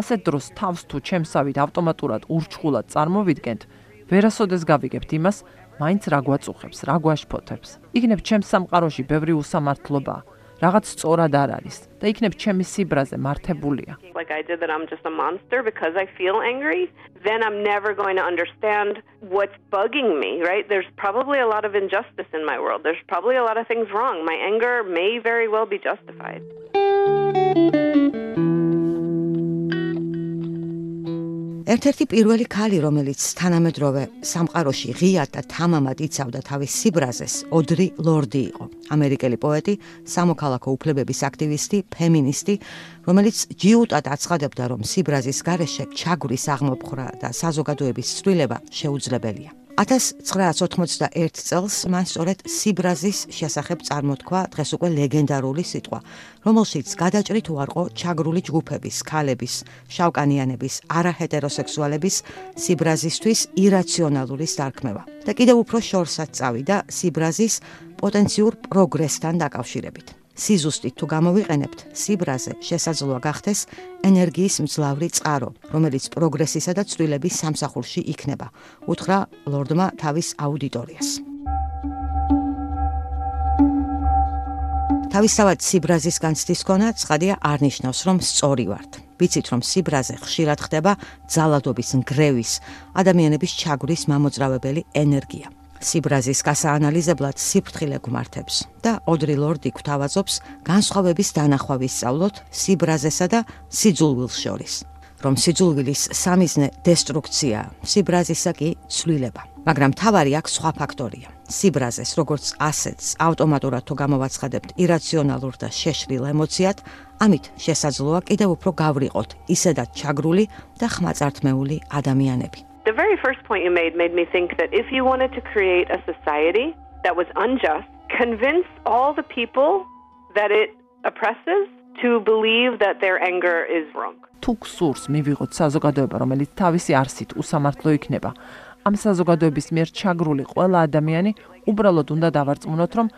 ასეთ დროს თავს თუ ჩემსავით ავტომატურად ურჩხულად წარმოვიდგენთ, ვერასოდეს გავიგებთ იმას, მაინც რა გვაწუხებს, რა გვაშფოთებს. იქნებ ჩემს სამყაროში ბევრი უსამართლობა, რაღაც სწორად არ არის და იქნებ ჩემი სიბრაზე მართებულია. Like I did that I'm just a monster because I feel angry, then I'm never going to understand what's bugging me, right? There's probably a lot of injustice in my world. There's probably a lot of things wrong. My anger may very well be justified. ერთ-ერთი პირველი ქალი, რომელიც თანამედროვე სამყაროში ღიად და თამამად იცავდა თავის სიბრაზეს, ოდრი ლორდი იყო. ამერიკელი პოეტი, სამოქალაქო უფლებების აქტივისტი, ფემინისტი, რომელიც ჯიუტად აცხადებდა, რომ სიბრაზის გარეშე ჩაგვრის აღმოფხრა და საზოგადოების ცვლილება შეუძლებელია. 1991 წელს მან სწორედ სიბრაზის შესახებ წარმოთქვა დღეს უკვე ლეგენდარული სიტყვა, რომელშიც გადაჭრით უარყო ჩაგრული ჯგუფების, ქალების, შავკანიანების, არაჰეტეროსექსუალების სიბრაზისთვის ირაციონალური სტარქმევა. და კიდევ უფრო შორსაც წავიდა სიბრაზის პოტენციურ პროგრესთან დაკავშირებით. სიზუსტით თუ გამოვიყენებთ, სიბრაზე შესაძლოა გახდეს ენერგიის მძლავრი წყარო, რომელიც პროგრესისა და ცვლილების სამსახურში იქნება. უთხრა ლორდმა თავის აუდიტორიას. თავისთავად სიბრაზის განცდის ქონა ცხადია არნიშნავს, რომ სწორი ვართ. ვიცით, რომ სიბრაზე ხშირად ხდება ძალადობის, ნგრევის, ადამიანების ჩაგვრის მამოძრავებელი ენერგია. სიბრაზის გასაანალიზებლად სიფრთხილე გმართებს და ოდრი ლორდი გვთავაზობს განსხვავების დანახვავის სწავლოთ სიბრაზესა და სიძულვილს შორის რომ სიძულვილის სამიზნე დესტრუქცია სიბრაზისა კი ცვლილება. მაგრამ თავარი აქ სხვა ფაქტორია. სიბრაზეს როგორც ასეთს ავტომატურად თუ გამოვაცხადებთ ირაციონალურ და შეშრილ ემოციად ამით შესაძლოა კიდევ უფრო გავრიყოთ ისედაც ჩაგრული და ხმაწართმეული ადამიანები The very first point you made made me think that if you wanted to create a society that was unjust, convince all the people that it oppresses to believe that their anger is wrong. თუ გსურს მივიღოთ საზოგადოება, რომელიც თავისი არსით უსამართლო იქნება, ამ საზოგადოების მიერ ჩაგრული ყველა ადამიანი უბრალოდ უნდა დავარწმუნოთ, რომ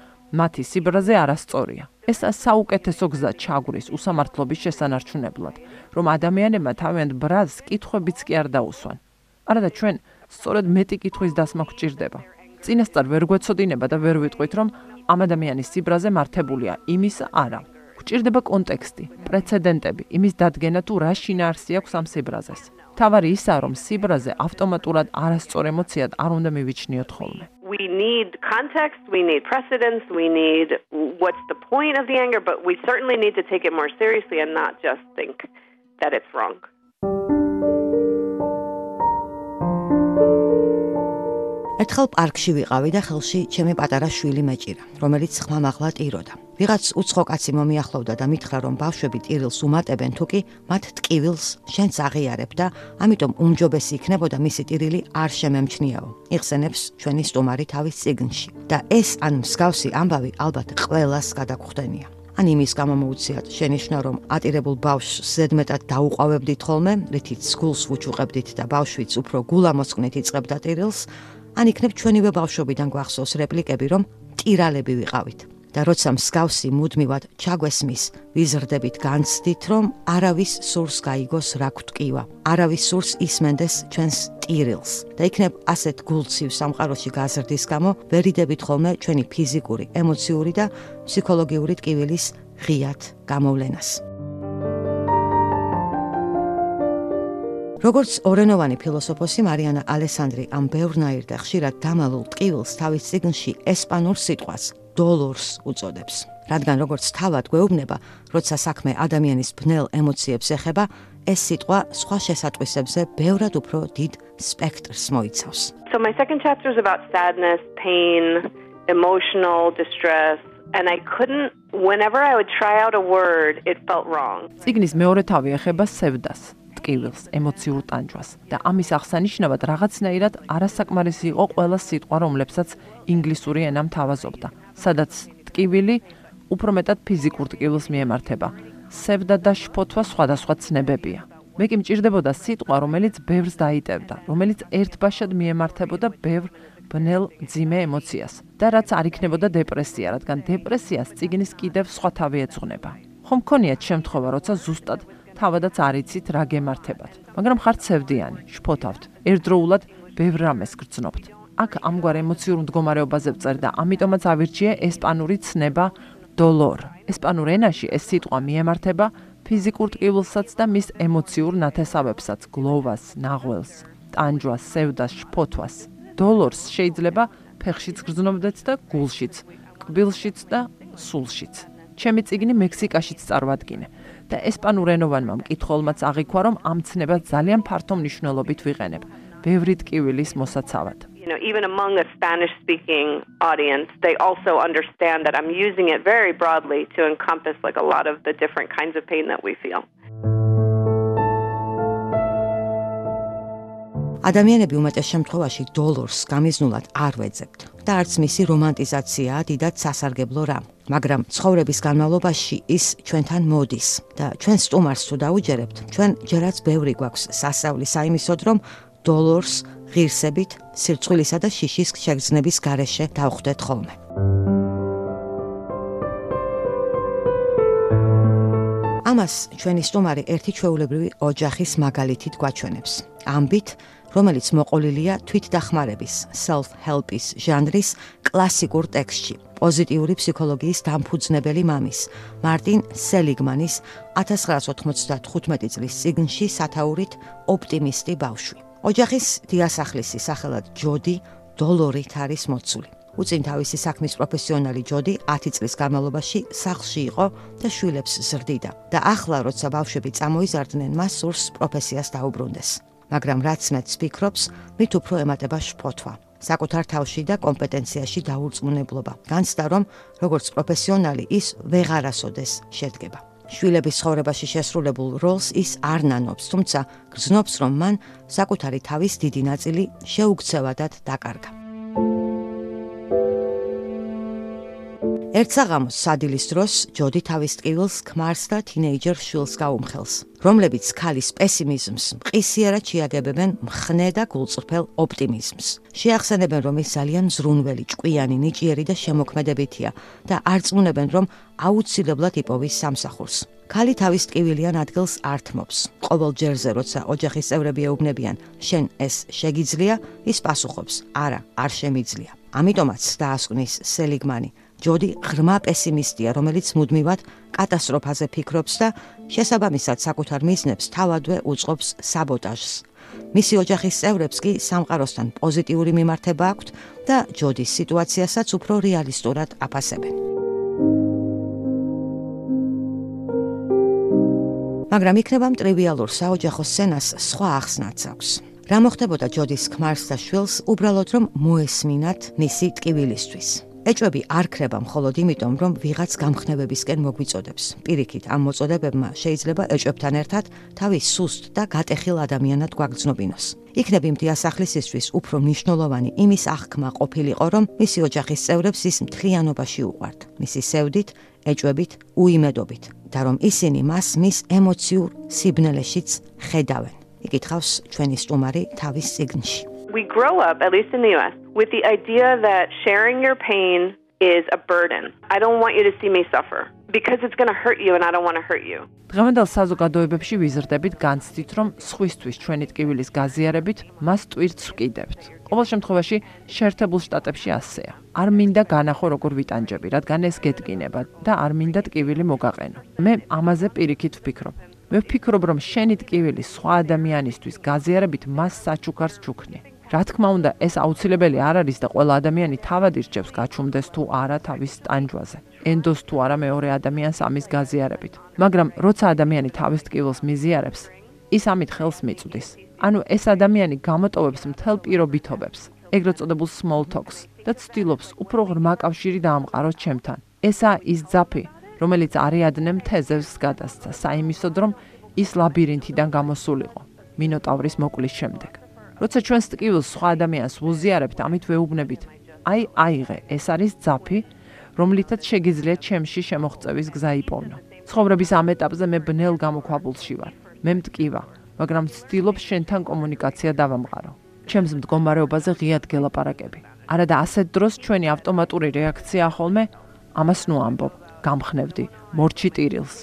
მათი სიბრაზე არასწორია. ეს საუკეთესო გზა ჩაგვრის უსამართლობის შესანარჩუნებლად, რომ ადამიანებმა თავიანთ ბრაზს კითხვებიც კი არ დაუსვან. არადა ჩვენ სწორედ მეტი კითხვის დასმა გვჭირდება. წინასწარ ვერ გვეცოდინება და ვერ ვიტყვით, რომ ამ ადამიანის სიბრაზე მართებულია იმის არა. გვჭირდება კონტექსტი, პრეცედენტები, იმის დადგენა თუ რა შინაარსი აქვს ამ სიბრაზეს. თავარი ისაა, რომ სიბრაზე ავტომატურად არასწორ ემოციად არ უნდა მივიჩნიოთ ხოლმე. We need context, we need precedence, we need what's the point of the anger, but we certainly need to take it more seriously and not just think that it's wrong. ერთხელ პარკში ვიყავი და ხელში ჩემი პატარა შვილი მეჭირა, რომელიც ხმამაღლა ტიროდა. ვიღაც უცხო კაცი მომიახლოვდა და მითხრა, რომ ბავშვები ტირილს უმატებენ, თუკი მათ ტკივილს შენც აღიარებ და ამიტომ უმჯობესი იქნებოდა მისი ტირილი არ შემემჩნიაო. იხსენებს ჩვენი სტუმარი თავის ციგნში. და ეს ან მსგავსი ამბავი ალბათ ყველას გადაგხვდენია. ან იმის გამო მოუციათ შენიშნა რომ ატირებულ ბავშვს ზედმეტად დაუყავებდით ხოლმე, რითიც სკულს ვუჩუყებდით და ბავშვიც უფრო გულამოსკნით იწყებდა ტირილს, ან იქნებ ჩვენივე ბავშვობიდან გვახსოვს რეპლიკები, რომ ტირალები ვიყავით. და როცა მსგავსი მუდმივად ჩაგვესმის, ვიზრდებით განცდით, რომ არავის სურს გაიგოს რა გვტკივა, არავის სურს ისმენდეს ჩვენს ტირილს. და იქნებ ასეთ გულციw სამყაროში გაზრდის გამო, ვერიდებით ხოლმე ჩვენი ფიზიკური, ემოციური და ფსიქოლოგიური ტკივილის ღიად გამოვლენას. როგორც ორენოვანი ფილოსოფოსი მარიანა ალესანდრი ამ ბევრნაირ და ხშირად დამალულ ტყივილს თავის ციგნში ესპანურ სიტყვას დოლორს უწოდებს. რადგან როგორც თავად გვეუბნება, როცა საქმე ადამიანის ბნელ ემოციებს ეხება, ეს სიტყვა სხვა შესატყვისებზე ბევრად უფრო დიდ სპექტრს მოიცავს. So my second chapter is about sadness, pain, emotional distress and I couldn't whenever I would try out a word, it felt wrong. ციგნის მეორე თავი ეხება სევდას. ტკივილს, ემოციურ ტანჯვას და ამის აღსანიშნავად რაღაცნაირად არასაკმარისი იყო ყველა სიტყვა, რომლებსაც ინგლისური ენა მთავაზობდა, სადაც ტკივილი უფრო მეტად ფიზიკურ ტკივილს მიემართება. სევდა და შფოთვა სხვადასხვა ცნებებია. მე კი მჭირდებოდა სიტყვა, რომელიც ბევრს დაიტევდა, რომელიც ერთბაშად მიემართებოდა ბევრ ბნელ ძიმე ემოციას და რაც არ იქნებოდა დეპრესია, რადგან დეპრესიას ციგნის კიდევ სხვა თავი ეძღვნება. ხომ მქონიათ შემთხვევა, როცა ზუსტად თავადაც არიცით რა გემართებათ, მაგრამ ხართ ცევდიანი, შფოთავთ, ერთდროულად ბევრ რამეს გრძნობთ. აქ ამგვარ ემოციურ მდგომარეობაზე ვწერ და ამიტომაც ავირჩიე ესპანური ცნება dolor. ესპანურ ენაში ეს სიტყვა მიემართება ფიზიკურ ტკივილსაც და მის ემოციურ ნათესავებსაც, გლოვას, ნაღველს, ტანჯვას, სევდას, შფოთვას. dolors შეიძლება ფეხშიც გრძნობდეთ და გულშიც, კბილშიც და სულშიც. ჩემი ციგნი მექსიკაშიც წარვადგინე და ესპანურენოვანმა მკითხველმაც აღიქვა, რომ ამ ცნებას ძალიან ფართო მნიშვნელობით ვიყენებ. ბევრი ტკივილის მოსაცავად. You know, even among a Spanish speaking audience, they also understand that I'm using it very broadly to encompass like a lot of the different kinds of pain that we feel. ადამიანები უმეტეს შემთხვევაში დოლორს გამიზნულად არ ვეძებთ და არც მისი რომანტიზაციაა დიდად სასარგებლო რამ, მაგრამ ცხოვრების განმავლობაში ის ჩვენთან მოდის და ჩვენ სტუმარს თუ დაუჯერებთ, ჩვენ ჯერაც ბევრი გვაქვს სასავლის აიმისოდ რომ დოლორს ღირსებით, სირცხვილისა და შიშის შეგრძნების გარეშე დავხვდეთ ხოლმე. ამას ჩვენი სტუმარი ერთი ჩვეულებრივი ოჯახის მაგალითით გვაჩვენებს. ამბით, რომელიც მოყოლილია თვითდახმარების, self-help-ის ჟანრის კლასიკურ ტექსტში. პოზიტიური ფსიქოლოგიის დამფუძნებელი მამის, მარტინ სელიგმანის 1995 წლის წიგნში სათაურით ოპტიმისტი ბავშვი. ოჯახის დიასახლისი სახელად ჯოდი დოლორით არის მოცული. უწინ თავისი საქმის პროფესიონალი ჯოდი 10 წლის განმავლობაში სახლში იყო და შვილებს ზრდიდა და ახლა როცა ბავშვები წამოიზარდნენ მას სურს პროფესიას დაუბრუნდეს. მაგრამ რაც მეც ფიქრობს, მით უფრო ემატება შფოთვა. საკუთარ თავში და კომპეტენციაში დაურწმუნებლობა. განცდა რომ როგორც პროფესიონალი ის ვეღარასოდეს შედგება. შვილების ცხოვრებაში შესრულებულ როლს ის არ ნანობს, თუმცა გრძნობს, რომ მან საკუთარი თავის დიდი ნაწილი შეუქცევადად დაკარგა. ერთსაღამოს სადილის დროს ჯოდი თავის ტკივილს ქმარს და თინეიჯერ შვილს გაუმხელს, რომლებიც ქალის პესიმიზმს მყისიერად შეაგებებენ მხნე და გულწრფელ ოპტიმიზმს. შეახსენებენ, რომ ის ძალიან ზრუნველი, ჭკვიანი, ნიჭიერი და შემოქმედებითია და არწმუნებენ, რომ აუცილებლად იპოვის სამსახურს. ქალი თავის ტკივილიან ადგილს ართმობს. ყოველ ჯერზე, როცა ოჯახის წევრები ეუბნებიან, შენ ეს შეგიძლია, ის პასუხობს: არა, არ შემიძლია. ამიტომაც დაასკვნის სელიგმანი ჯოდი ღრმა პესიმისტია, რომელიც მუდმივად კატასტროფაზე ფიქრობს და შესაბამისად საკუთარ მიზნებს თავადვე უწყობს საბოტაჟს. მისი ოჯახის წევრებს კი სამყაროსთან პოზიტიური მიმართება აქვთ და ჯოდის სიტუაციასაც უფრო რეალისტურად აფასებენ. მაგრამ იქნება მტრივიალურ საოჯახო სცენას სხვა ახსნაც აქვს. რა მოხდებოდა ჯოდის ქმარს და შვილს უბრალოდ რომ მოესმინათ მისი ტკივილისთვის? ეჭვები არ ხრება მხოლოდ იმიტომ, რომ ვიღაც გამხნევებისკენ მოგვიწოდებს. პირიქით, ამ მოწოდებებმა შეიძლება ეჭვებთან ერთად თავის სუსტ და გატეხილ ადამიანად გვაგრძნობინოს. იქნები მდიასახლისისთვის უფრო მნიშვნელოვანი იმის აღქმა ყოფილიყო, რომ მისი ოჯახის წევრებს ის მთლიანობაში უყვართ, მისი სევდით, ეჭვებით, უიმედობით და რომ ისინი მას მის ემოციურ სიბნელეშიც ხედავენ. იკითხავს ჩვენი სტუმარი თავის ციგნში. we grow up, at least in the US, with the idea that sharing your pain is a burden. I don't want you to see me suffer because it's going to hurt you and I don't want to hurt you. დღევანდელ საზოგადოებებში ვიზრდებით განცდით, რომ სხვისთვის ჩვენი ტკივილის გაზიარებით მას ტვირთს ვკიდებთ. ყოველ შემთხვევაში შეერთებულ შტატებში ასეა. არ მინდა განახო როგორ ვიტანჯები, რადგან ეს გეტკინება და არ მინდა ტკივილი მოგაყენო. მე ამაზე პირიქით ვფიქრობ. მე ვფიქრობ, რომ შენი ტკივილი სხვა ადამიანისთვის გაზიარებით მას საჩუქარს ჩუქნი. რა თქმა უნდა, ეს აუცილებელი არ არის და ყველა ადამიანი თავად ირჩევს გაჩუმდეს თუ არა თავის ტანჯვაზე. ენდოს თუ არა მეორე ადამიანს ამის გაზიარებით. მაგრამ როცა ადამიანი თავის ტკივილს მიზიარებს, ის ამით ხელს მიწვდის. ანუ ეს ადამიანი გამოტოვებს მთელ პირობითობებს, ეგრეთ წოდებულ small talks და ცდილობს უფრო ღრმა კავშირი დაამყაროს ჩემთან. ესა ის ძაფი, რომელიც არიადნემ თეზევს გადასცა, საიმისოდ რომ ის ლაბირინთიდან გამოსულიყო მინოტავრის მოკვლის შემდეგ. როცა ჩვენს ტკივილს სხვა ადამიანს ვუზიარებთ, ამით ვეუბნებით. აი, აიღე, ეს არის ძაფი, რომლითაც შეგიძლია ჩემში შემოღწევის გზა იპოვნო. ცხოვრების ამ ეტაპზე მე ბნელ გამოქვაბულში ვარ. მე მტკივა, მაგრამ ვცდილობ შენთან კომუნიკაცია დავამყარო. ჩემს მდგომარეობაზე ღიად გელაპარაკები. არა და ასეთ დროს ჩვენი ავტომატური რეაქცია ხოლმე ამას ნუ ამბობ, გამხნევდი, მორჩი ტირილს.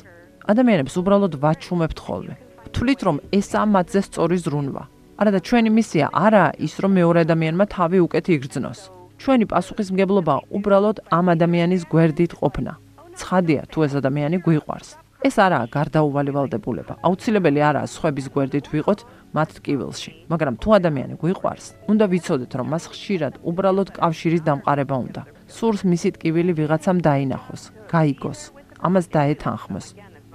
ადამიანებს უბრალოდ ვაჩუმებთ ხოლმე. ვთვლით რომ ესა მათზე სწორი ზრუნვა. არა და ჩვენი მისია არა ის რომ მეორე ადამიანმა თავი უკეთ იგრძნოს. ჩვენი პასუხისმგებლობა უბრალოდ ამ ადამიანის გვერდით ყოფნა. ცხადია თუ ეს ადამიანი გვიყვარს. ეს არაა გარდაუვალი ვალდებულება. აუცილებელი არაა სხვების გვერდით ვიყოთ მათ ტკივილში, მაგრამ თუ ადამიანი გვიყვარს, უნდა ვიცოდეთ, რომ მას ხშირად უბრალოდ კავშირის დამყარება უნდა. სურს მისი ტკივილი ვიღაცამ დაინახოს, გაიგოს, ამას დაეთანხმოს.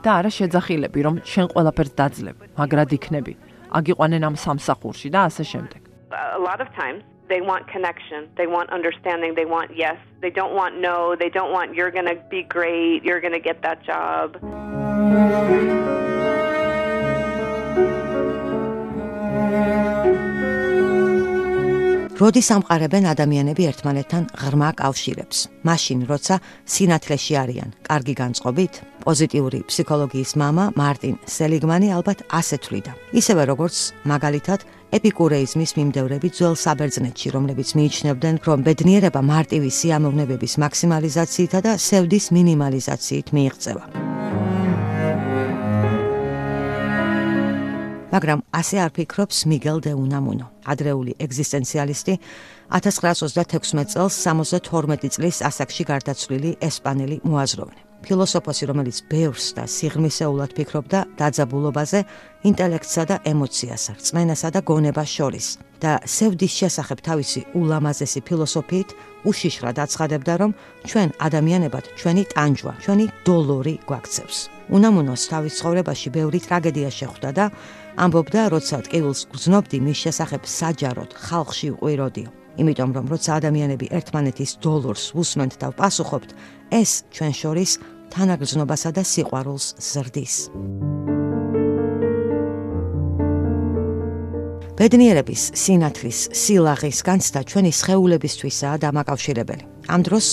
და არა შეძახილები, რომ შენ ყველაფერს დაძლებ, მაგრად იქნები. აგიყვანენ ამ სამსახურში და ასე შემდეგ. A lot of times they want connection, they want understanding, they want yes, they don't want no, they don't want you're going to be great, you're going to get that job. როდის ამყარებენ ადამიანები ერთმანეთთან ღრმა კავშირებს? მაშინ, როცა სინათლეში არიან, კარგი განწყობით, პოზიტიური ფსიქოლოგიის მამა მარტინ სელიგმანი ალბათ ასე თვლიდა. ისევე როგორც მაგალითად ეპიკურეიზმის მიმდევრები ძველ საბერძნეთში, რომლებიც მიიჩნევდნენ, რომ ბედნიერება მარტივი სიამოვნებების მაქსიმალიზაციითა და სევდის მინიმალიზაციით მიიღწევა. მაგრამ ასე არ ფიქრობს მიგელ დე უნამუნო, ადრეული ეგზისტენციალისტი, 1936 წელს 72 წლის ასაკში გარდაცვლილი ესპანელი მოაზროვნე. ფილოსოფოსი, რომელიც ბევრს და სიღრმისეულად ფიქრობდა დაძაბულობაზე, ინტელექტსა და ემოციასა, რწმენასა და გონებას შორის და სევდის შესახებ თავისი ულამაზესი ფილოსოფიით უშიშრად აცხადებდა, რომ ჩვენ ადამიანებად ჩვენი ტანჯვა, ჩვენი დოლორი გვაქცევს. უნამუნოს თავის ცხოვრებაში ბევრი ტრაგედია შეხვდა და ამბობდა, როცა ტკივილს გძნობდი მის შესახებ საჯაროდ ხალხში უყიროდიო. იმიტომ რომ როცა ადამიანები ერთმანეთის დოლორს უსმენთ და პასუხობთ, ეს ჩვენ შორის თანაგრძნობასა და სიყვარულს ზრდის. ბედნიერების, სინათლის, სილაღის განცდა ჩვენი სხეულებისთვისაა დამაკავშირებელი. ამ დროს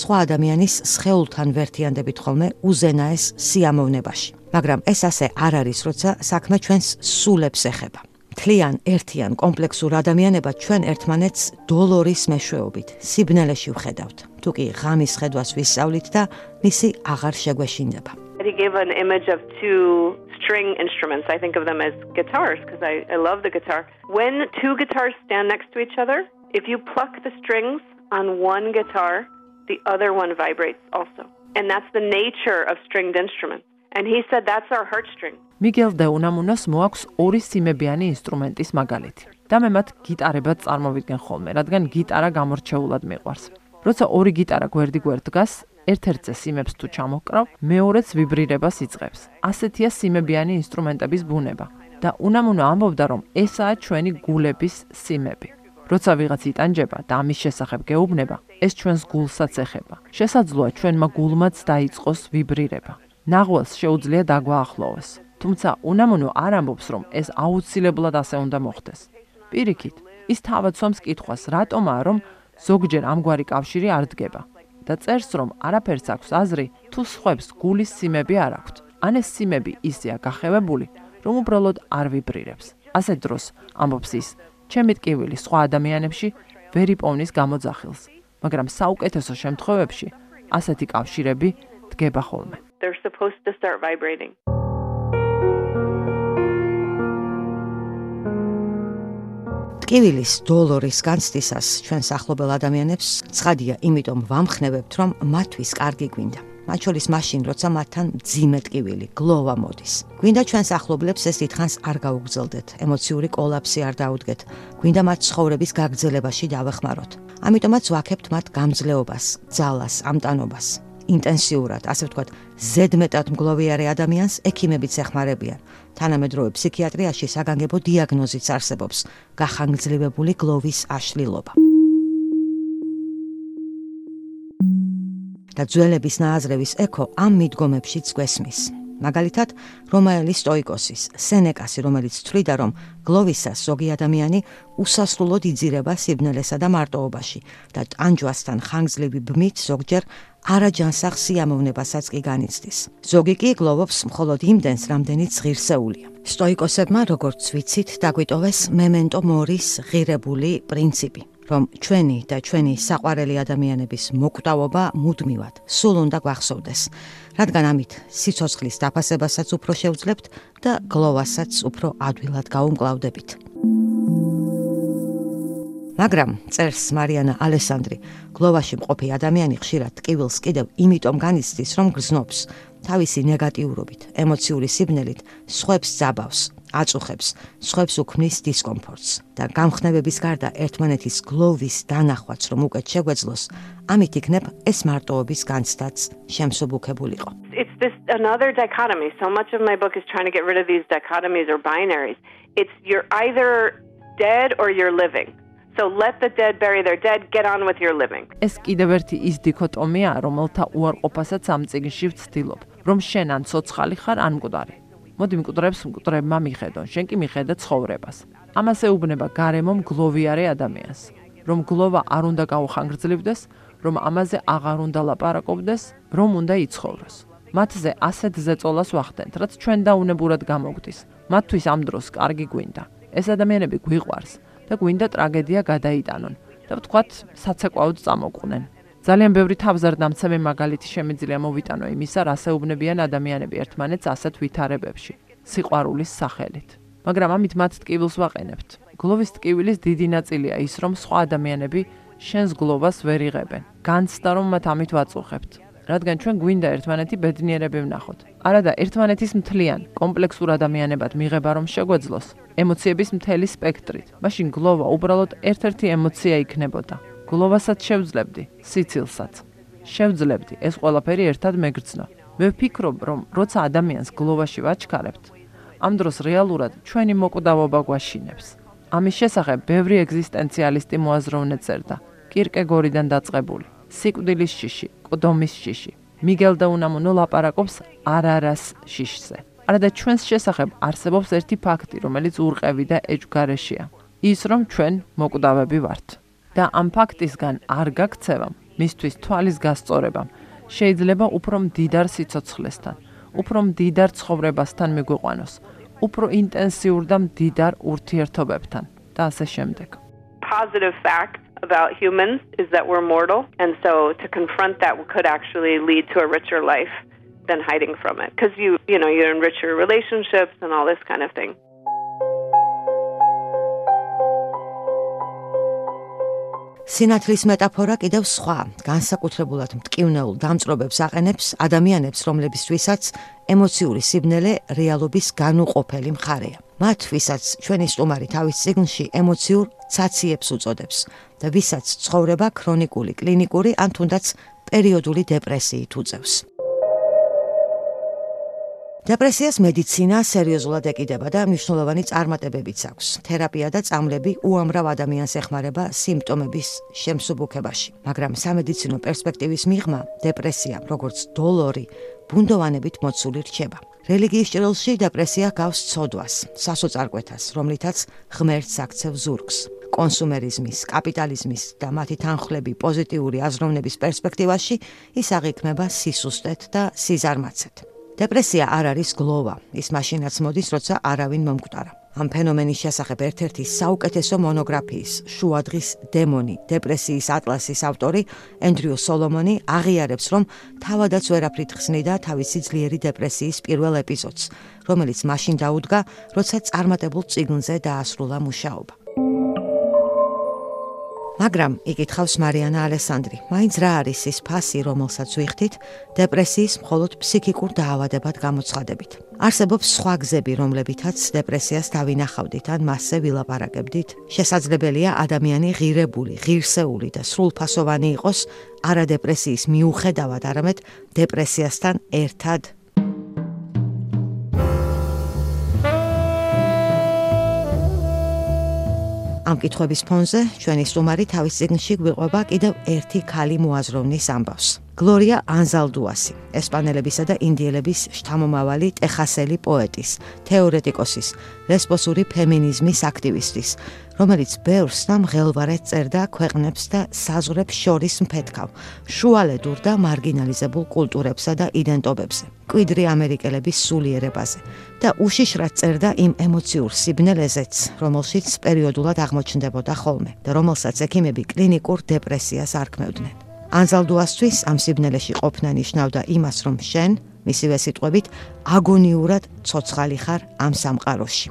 სხვა ადამიანის სხეულთან ვერთიანდებით ხოლმე უზენაეს სიამოვნებაში. მაგრამ ეს ასე არ არის, როცა საქმე ჩვენს სულებს ეხება. თლიან ერთიან კომპლექსურ ადამიანებად ჩვენ ერთმანეთს დოლორის მეშვეობით სიბნელეში ვხედავთ. თუ კი ღამის ხედვას ვისწავლით და მისი აღარ შეგვეშინდება. He gave an image of two string instruments. I think of them as guitars because I, I love the guitar. When two guitars stand next to each other, if you pluck the strings on one guitar, the other one vibrates also. And that's the nature of stringed instruments. And he said that's our heartstring. მიგელ დე უნამუნოს მოაქვს ორი სიმებიანი ინსტრუმენტის მაგალითი. და მე მათ გიტარებად წარმოვიდგენ ხოლმე, რადგან გიტარა გამორჩეულად მიყვარს. როცა ორი გიტარა გვერდი გვერდ დგას, ერთ-ერთზე სიმებს თუ ჩამოკრავ, მეორეც ვიბრირებას იწყებს. ასეთია სიმებიანი ინსტრუმენტების ბუნება. და უნამუნო ამბობდა, რომ ესაა ჩვენი გულების სიმები. როცა ვიღაც იტანჯება და ამის შესახებ გეუბნება, ეს ჩვენს გულსაც ეხება. შესაძლოა ჩვენმა გულმაც დაიწყოს ვიბრირება. ნაღვალს შეუძლია დაგვაახლოვოს. თუმცა უნამონო არ ამბობს, რომ ეს აუცილებლად ასე უნდა მოხდეს. პირიქით, ის თავად სვამს კითხვას, რატომაა, რომ ზოგჯერ ამგვარი კავშირი არ დგება და წერს, რომ არაფერს აქვს აზრი, თუ სხვებს გულის სიმები არ აქვთ. ან ეს სიმები ისეა გახევებული, რომ უბრალოდ არ ვიბრირებს. ასე დროს ამბობს ის, ჩემი ტკივილი სხვა ადამიანებში ვერ იპოვნის გამოძახილს, მაგრამ საუკეთესო შემთხვევებში ასეთი კავშირები დგება ხოლმე. They're supposed to start vibrating. ტკივილის დოლორის განცდისას ჩვენ სახლობელ ადამიანებს ცხადია, იმიტომ ვამხნევებთ, რომ მათთვის კარგი გვინდა. მათ შორის მაშინ, როცა მათთან ძიმე ტკივილი, გლოვა მოდის. გვინდა ჩვენ სახლობლებს ეს დიდხანს არ გაუგზელდეთ, ემოციური კოლაფსი არ დაუდგეთ. გვინდა მათ ცხოვრების გაგრძელებაში დავეხმაროთ. ამიტომაც ვაკებთ მათ გამძლეობას, ძალას, ამტანობას. ინტენსიურად, ასე ვთქვათ, ზედმეტად მგლოვიარე ადამიანს ექიმებიც ეხმარებიან. თანამედროვე ფსიქიატრიაში საგანგებო დიაგნოზიც არსებობს: გახანგრძლივებული გლოვის აშლილობა. და ძველების ნააზრევის ეკო ამ მიდგომებშიც გვესმის. მაგალითად, რომაელი სტოიკოსის, სენეკასი, რომელიც თვლიდა, რომ გლოვისას ზოგი ადამიანი უსასრულოდ იძირება სიბნელესა და მარტოობაში და ტანჯვასთან ხანგრძლივი ბმით ზოგჯერ არაჯანსაღ სიამოვნებასაც კი განიცდის. ზოგი კი გლოვობს მხოლოდ იმდენს, რამდენიც ღირსეულია. სტოიკოსებმა, როგორც ვიცით, დაგვიტოვეს მემენტო მორის ღირებული პრინციპი. რომ ჩვენი და ჩვენი საყვარელი ადამიანების მოკვდავობა მუდმივად სულ უნდა გვახსოვდეს, რადგან ამით სიცოცხლის დაფასებასაც უფრო შევძლებთ და გლოვასაც უფრო ადვილად გაუმკლავდებით. მაგრამ წერს მარიანა ალესანდრი, გლოვაში მყოფი ადამიანი ხშირად ტკივილს კიდევ იმიტომ განიცდის, რომ გრძნობს. თავისი ნეგატიურობით, ემოციური სიბნელით, სხვებს ძაბავს, აწუხებს, სხვებს უქმნის დისკომფორტს და გამხნევების გარდა ერთმანეთის გლოვის დანახვაც რომ უკეთ შეგვეძლოს, ამით იქნებ ეს მარტოობის განცდაც შემსუბუქებულიყო. It's this another dichotomy. So much of my book is trying to get rid of these dichotomies or binaries. It's you're either dead or you're living. So let the dead bury their dead, get on with your living. ეს კიდევ ერთი ის დიქოტომია, რომელთა უარყოფასაც ამ წიგნში ვცდილობ, რომ შენ ან ცოცხალი ხარ, ან მკვდარი. მოდი მკვდრებს მკვდრებმა მიხედონ, შენ კი მიხედა ცხოვრებას. ამას ეუბნება გარემომ გლოვიარე ადამიანს, რომ გლოვა არ უნდა გაუხანგრძლივდეს, რომ ამაზე აღარ უნდა ლაპარაკობდეს, რომ უნდა იცხოვროს. მათზე ასეთ ზეწოლას ვახდენთ, რაც ჩვენ დაუნებურად გამოგვდის. მათთვის ამ დროს კარგი გვინდა. ეს ადამიანები გვიყვარს. და გვინდა ტრაგედია გადაიტანონ და ვთქვათ საცეკვაოდ წამოყვნენ. ძალიან ბევრი თავზარდამცემი მაგალითი შემიძლია მოვიტანო იმისა, რა საუბნებიან ადამიანები ერთმანეთს ასეთ ვითარებებში, სიყვარულის სახელით. მაგრამ ამით მათ ტკივილს ვაყენებთ. გლოვის ტკივილის დიდი ნაწილია ის, რომ სხვა ადამიანები შენს გლოვას ვერ იღებენ. განცდა რომ მათ ამით ვაწუხებთ. რადგან ჩვენ გვინდა ერთმანეთი ბედნიერები ვნახოთ. არადა ერთმანეთის მთლიან, კომპლექსურ ადამიანებად მიღება რომ შეგვეძლოს, ემოციების მთელი სპექტრით. მაშინ გლოვა უბრალოდ ერთ-ერთი ემოცია იქნებოდა. გლოვასაც შევძლებდი, სიცილსაც. შევძლებდი ეს ყველაფერი ერთად მეგრძნო. მე ვფიქრობ, რომ როცა ადამიანს გლოვაში ვაჩქარებთ, ამ დროს რეალურად ჩვენი მოკვდავობა გვაშინებს. ამის შესახებ ბევრი ეგზისტენციალისტი მოაზროვნე წერდა, კირკეგორიდან დაწყებული. სიკვდილის შიში, ყდომის შიში. მიგელ და უნამუნო ლაპარაკობს არარას შიშზე. არადა ჩვენს შესახებ არსებობს ერთი ფაქტი, რომელიც ურყევი და ეჯგარეშია. ის რომ ჩვენ მოკვდავები ვართ. და ამ ფაქტისგან არ გაქცევამ, მისთვის თვალის გასწორებამ, შეიძლება უფრო მდიდარ სიცოცხლესთან, უფრო მდიდარ ცხოვრებასთან მიგვიყვანოს, უფრო ინტენსიურ და მდიდარ ურთიერთობებთან და ასე შემდეგ. Positive fact about humans is that we're mortal, and so to confront that could actually lead to a richer life than hiding from it, because you you know you enrich your relationships and all this kind of thing. სინათლის მეტაფორა კიდევ სხვა, განსაკუთრებულად მტკივნეულ დამწრობებს აყენებს ადამიანებს, რომლებისთვისაც ემოციური სიბნელე რეალობის განუყოფელი მხარეა. მათ, ვისაც ჩვენი სტუმარი თავის ციგნში ემოციურ ცაციებს უწოდებს და ვისაც ცხოვრება ქრონიკული, კლინიკური ან თუნდაც პერიოდული დეპრესიით უწევს. დეპრესიას მედიცინა სერიოზულად ეკიდება და მნიშვნელოვანი წარმატებებიც აქვს. თერაპია და წამლები უამრავ ადამიანს ეხმარება სიმპტომების შემსუბუქებაში, მაგრამ სამედიცინო პერსპექტივის მიღმა, დეპრესია, როგორც დოლორი, ბუნდოვანებით მოცული რჩება. რელიგიის ჭრილში დეპრესია გავს ცოდვას, სასოწარკვეთას, რომლითაც ღმერთს აქცევ ზურგს. კონსუმერიზმის, კაპიტალიზმის და მათი თანხლები პოზიტიური აზროვნების პერსპექტივაში ის აღიქმება სისუსტეთ და სიზარმაცეთ. დეპრესია არ არის გლოვა, ის მაშინაც მოდის, როცა არავინ მომკვდარა. ამ ფენომენის შესახებ ერთ-ერთი საუკეთესო მონოგრაფიის შუადღის დემონი დეპრესიის ატლასის ავტორი ენდრიუ სოლომონი აღიარებს რომ თავადაც ვერაფრით ხსნიდა თავისი ძლიერი დეპრესიის პირველ ეპიზოდს რომელიც მაშინ დაუდგა როცა წარმატებულ ციგნზე დაასრულა მუშაობა მაგრამ იკითხავს მარიანა ალესანდრი, მაინც რა არის ის ფასი, რომელსაც ვიხდით დეპრესიის მხოლოდ ფსიქიკურ დაავადებად გამოცხადებით? არსებობს სხვა გზები, რომლებითაც დეპრესიას დავინახავდით ან მასზე ვილაპარაკებდით. შესაძლებელია ადამიანი ღირებული, ღირსეული და სრულფასოვანი იყოს არა დეპრესიის მიუხედავად, არამედ დეპრესიასთან ერთად ამ კითხების ფონზე ჩვენი სტუმარი თავის ციგნში გვიყვება კიდევ ერთი ქალი მოაზროვნის ამბავს. გლორია ანზალდუასი, ესპანელებისა და ინდიელების შთამომავალი ტეხასელი პოეტის, თეორეტიკოსის, ლესბოსური ფემინიზმის აქტივისტის, რომელიც ბევრს და მღელვარეთ წერდა ქვეყნებს და საზღვრებს შორის მფეთქავ, შუალედურ და მარგინალიზებულ კულტურებსა და იდენტობებზე, კვიდრი ამერიკელების სულიერებაზე და უშიშრად წერდა იმ ემოციურ სიბნელეზეც, რომელშიც პერიოდულად აღმოჩნდებოდა ხოლმე და რომელსაც ექიმები კლინიკურ დეპრესიას არქმევდნენ. ანზალდუასთვის ამ სიბნელეში ყოფნა ნიშნავდა იმას, რომ შენ, მისივე სიტყვებით, აგონიურად ცოცხალი ხარ ამ სამყაროში.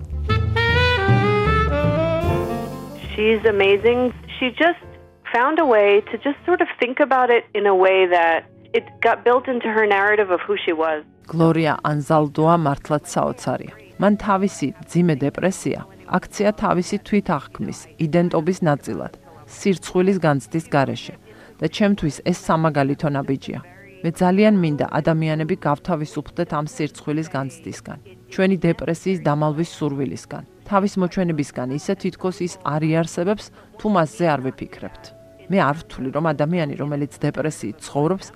She's amazing. she just found a way to just sort of think about it in a way that it got built into her narrative of who she was. გლორია ანზალდოა მართლაც საოცარია. მან თავისი ძიმე დეპრესია აქცია თავისი თვითაღქმის იდენტობის ნაწილად, სირცხვილის განცდის გარეშე და ჩემთვის ეს სამაგალითო ნაბიჯია. მე ძალიან მინდა ადამიანები გავთავისუფლდეთ ამ სირცხვილის განცდისგან, ჩვენი დეპრესიის დამალვის სურვილისგან, თავის მოჩვენებისგან, ისე თითქოს ის არ იარსებებს, თუ მასზე არ ვიფიქრებთ. მე არ ვთვლი, რომ ადამიანი, რომელიც დეპრესიით ცხოვრობს,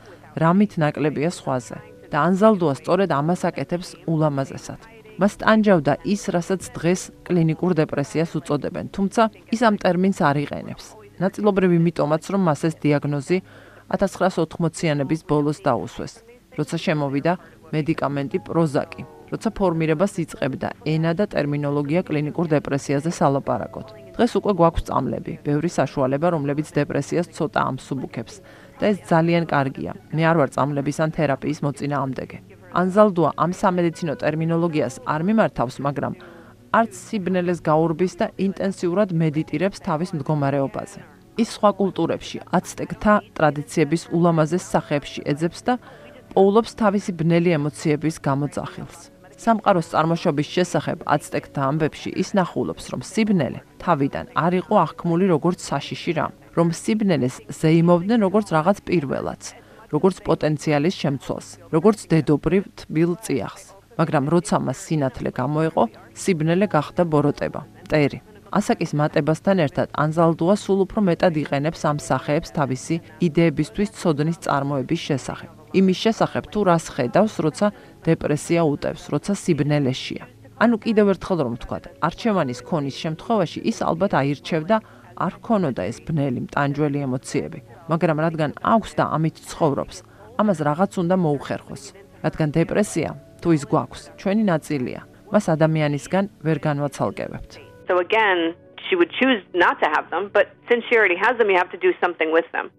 რამით ნაკლებია სხვაზე და ანზალდოა სწორედ ამას აკეთებს ულამაზესად. მას ტანჯავდა ის, რასაც დღეს კლინიკურ დეპრესიას უწოდებენ, თუმცა ის ამ ტერმინს არ იყენებს. ნაწილობრივ იმიტომაც, რომ მას ეს დიაგნოზი 1980-იანების ბოლოს დაუსვეს, როცა შემოვიდა მედიკამენტი პროზაკი, როცა ფორმირებას იწყებდა ენა და ტერმინოლოგია კლინიკურ დეპრესიაზე სალაპარაკოდ. დღეს უკვე გვაქვს წამლები, ბევრი საშუალება, რომლებიც დეპრესიას ცოტა ამსუბუქებს და ეს ძალიან კარგია. მე არ ვარ წამლების ან თერაპიის მოწინააღმდეგე. ანზალდუა ამ სამედიცინო ტერმინოლოგიას არ მიმართავს, მაგრამ არც სიბნელეს გაურბის და ინტენსიურად მედიტირებს თავის მდგომარეობაზე. ის სხვა კულტურებში, აცტეკთა ტრადიციების ულამაზეს სახეებში ეძებს და პოულობს თავისი ბნელი ემოციების გამოძახილს. სამყაროს წარმოშობის შესახებ აცტეკთა ამბებში ის ნახულობს, რომ სიბნელე თავიდან არ იყო აღქმული როგორც საშიში რამ, რომ სიბნელეს ზეიმობდნენ როგორც რაღაც პირველაც, როგორც პოტენციალის შემცველს, როგორც დედობრივ თბილ წიაღს. მაგრამ როცა მას სინათლე გამოეყო, სიბნელე გახდა ბოროტება, მტერი. ასაკის მატებასთან ერთად ანზალდუა სულ უფრო მეტად იყენებს ამ სახეებს თავისი იდეებისთვის ცოდნის წარმოების შესახებ. იმის შესახებ თუ რას ხედავს, როცა დეპრესია უტევს, როცა სიბნელეშია. ანუ კიდევ ერთხელ რომ ვთქვათ, არჩევანის ქონის შემთხვევაში ის ალბათ აირჩევდა არ ქონოდა ეს ბნელი მტანჯველი ემოციები, მაგრამ რადგან აქვს და ამით ცხოვრობს, ამას რაღაც უნდა მოუხერხოს. რადგან დეპრესია თუ ის გვაქვს, ჩვენი ნაწილია. მას ადამიანისგან ვერ განვაცალკევებთ. So again, she would choose not to have them, but since she already has them, you have to do something with them.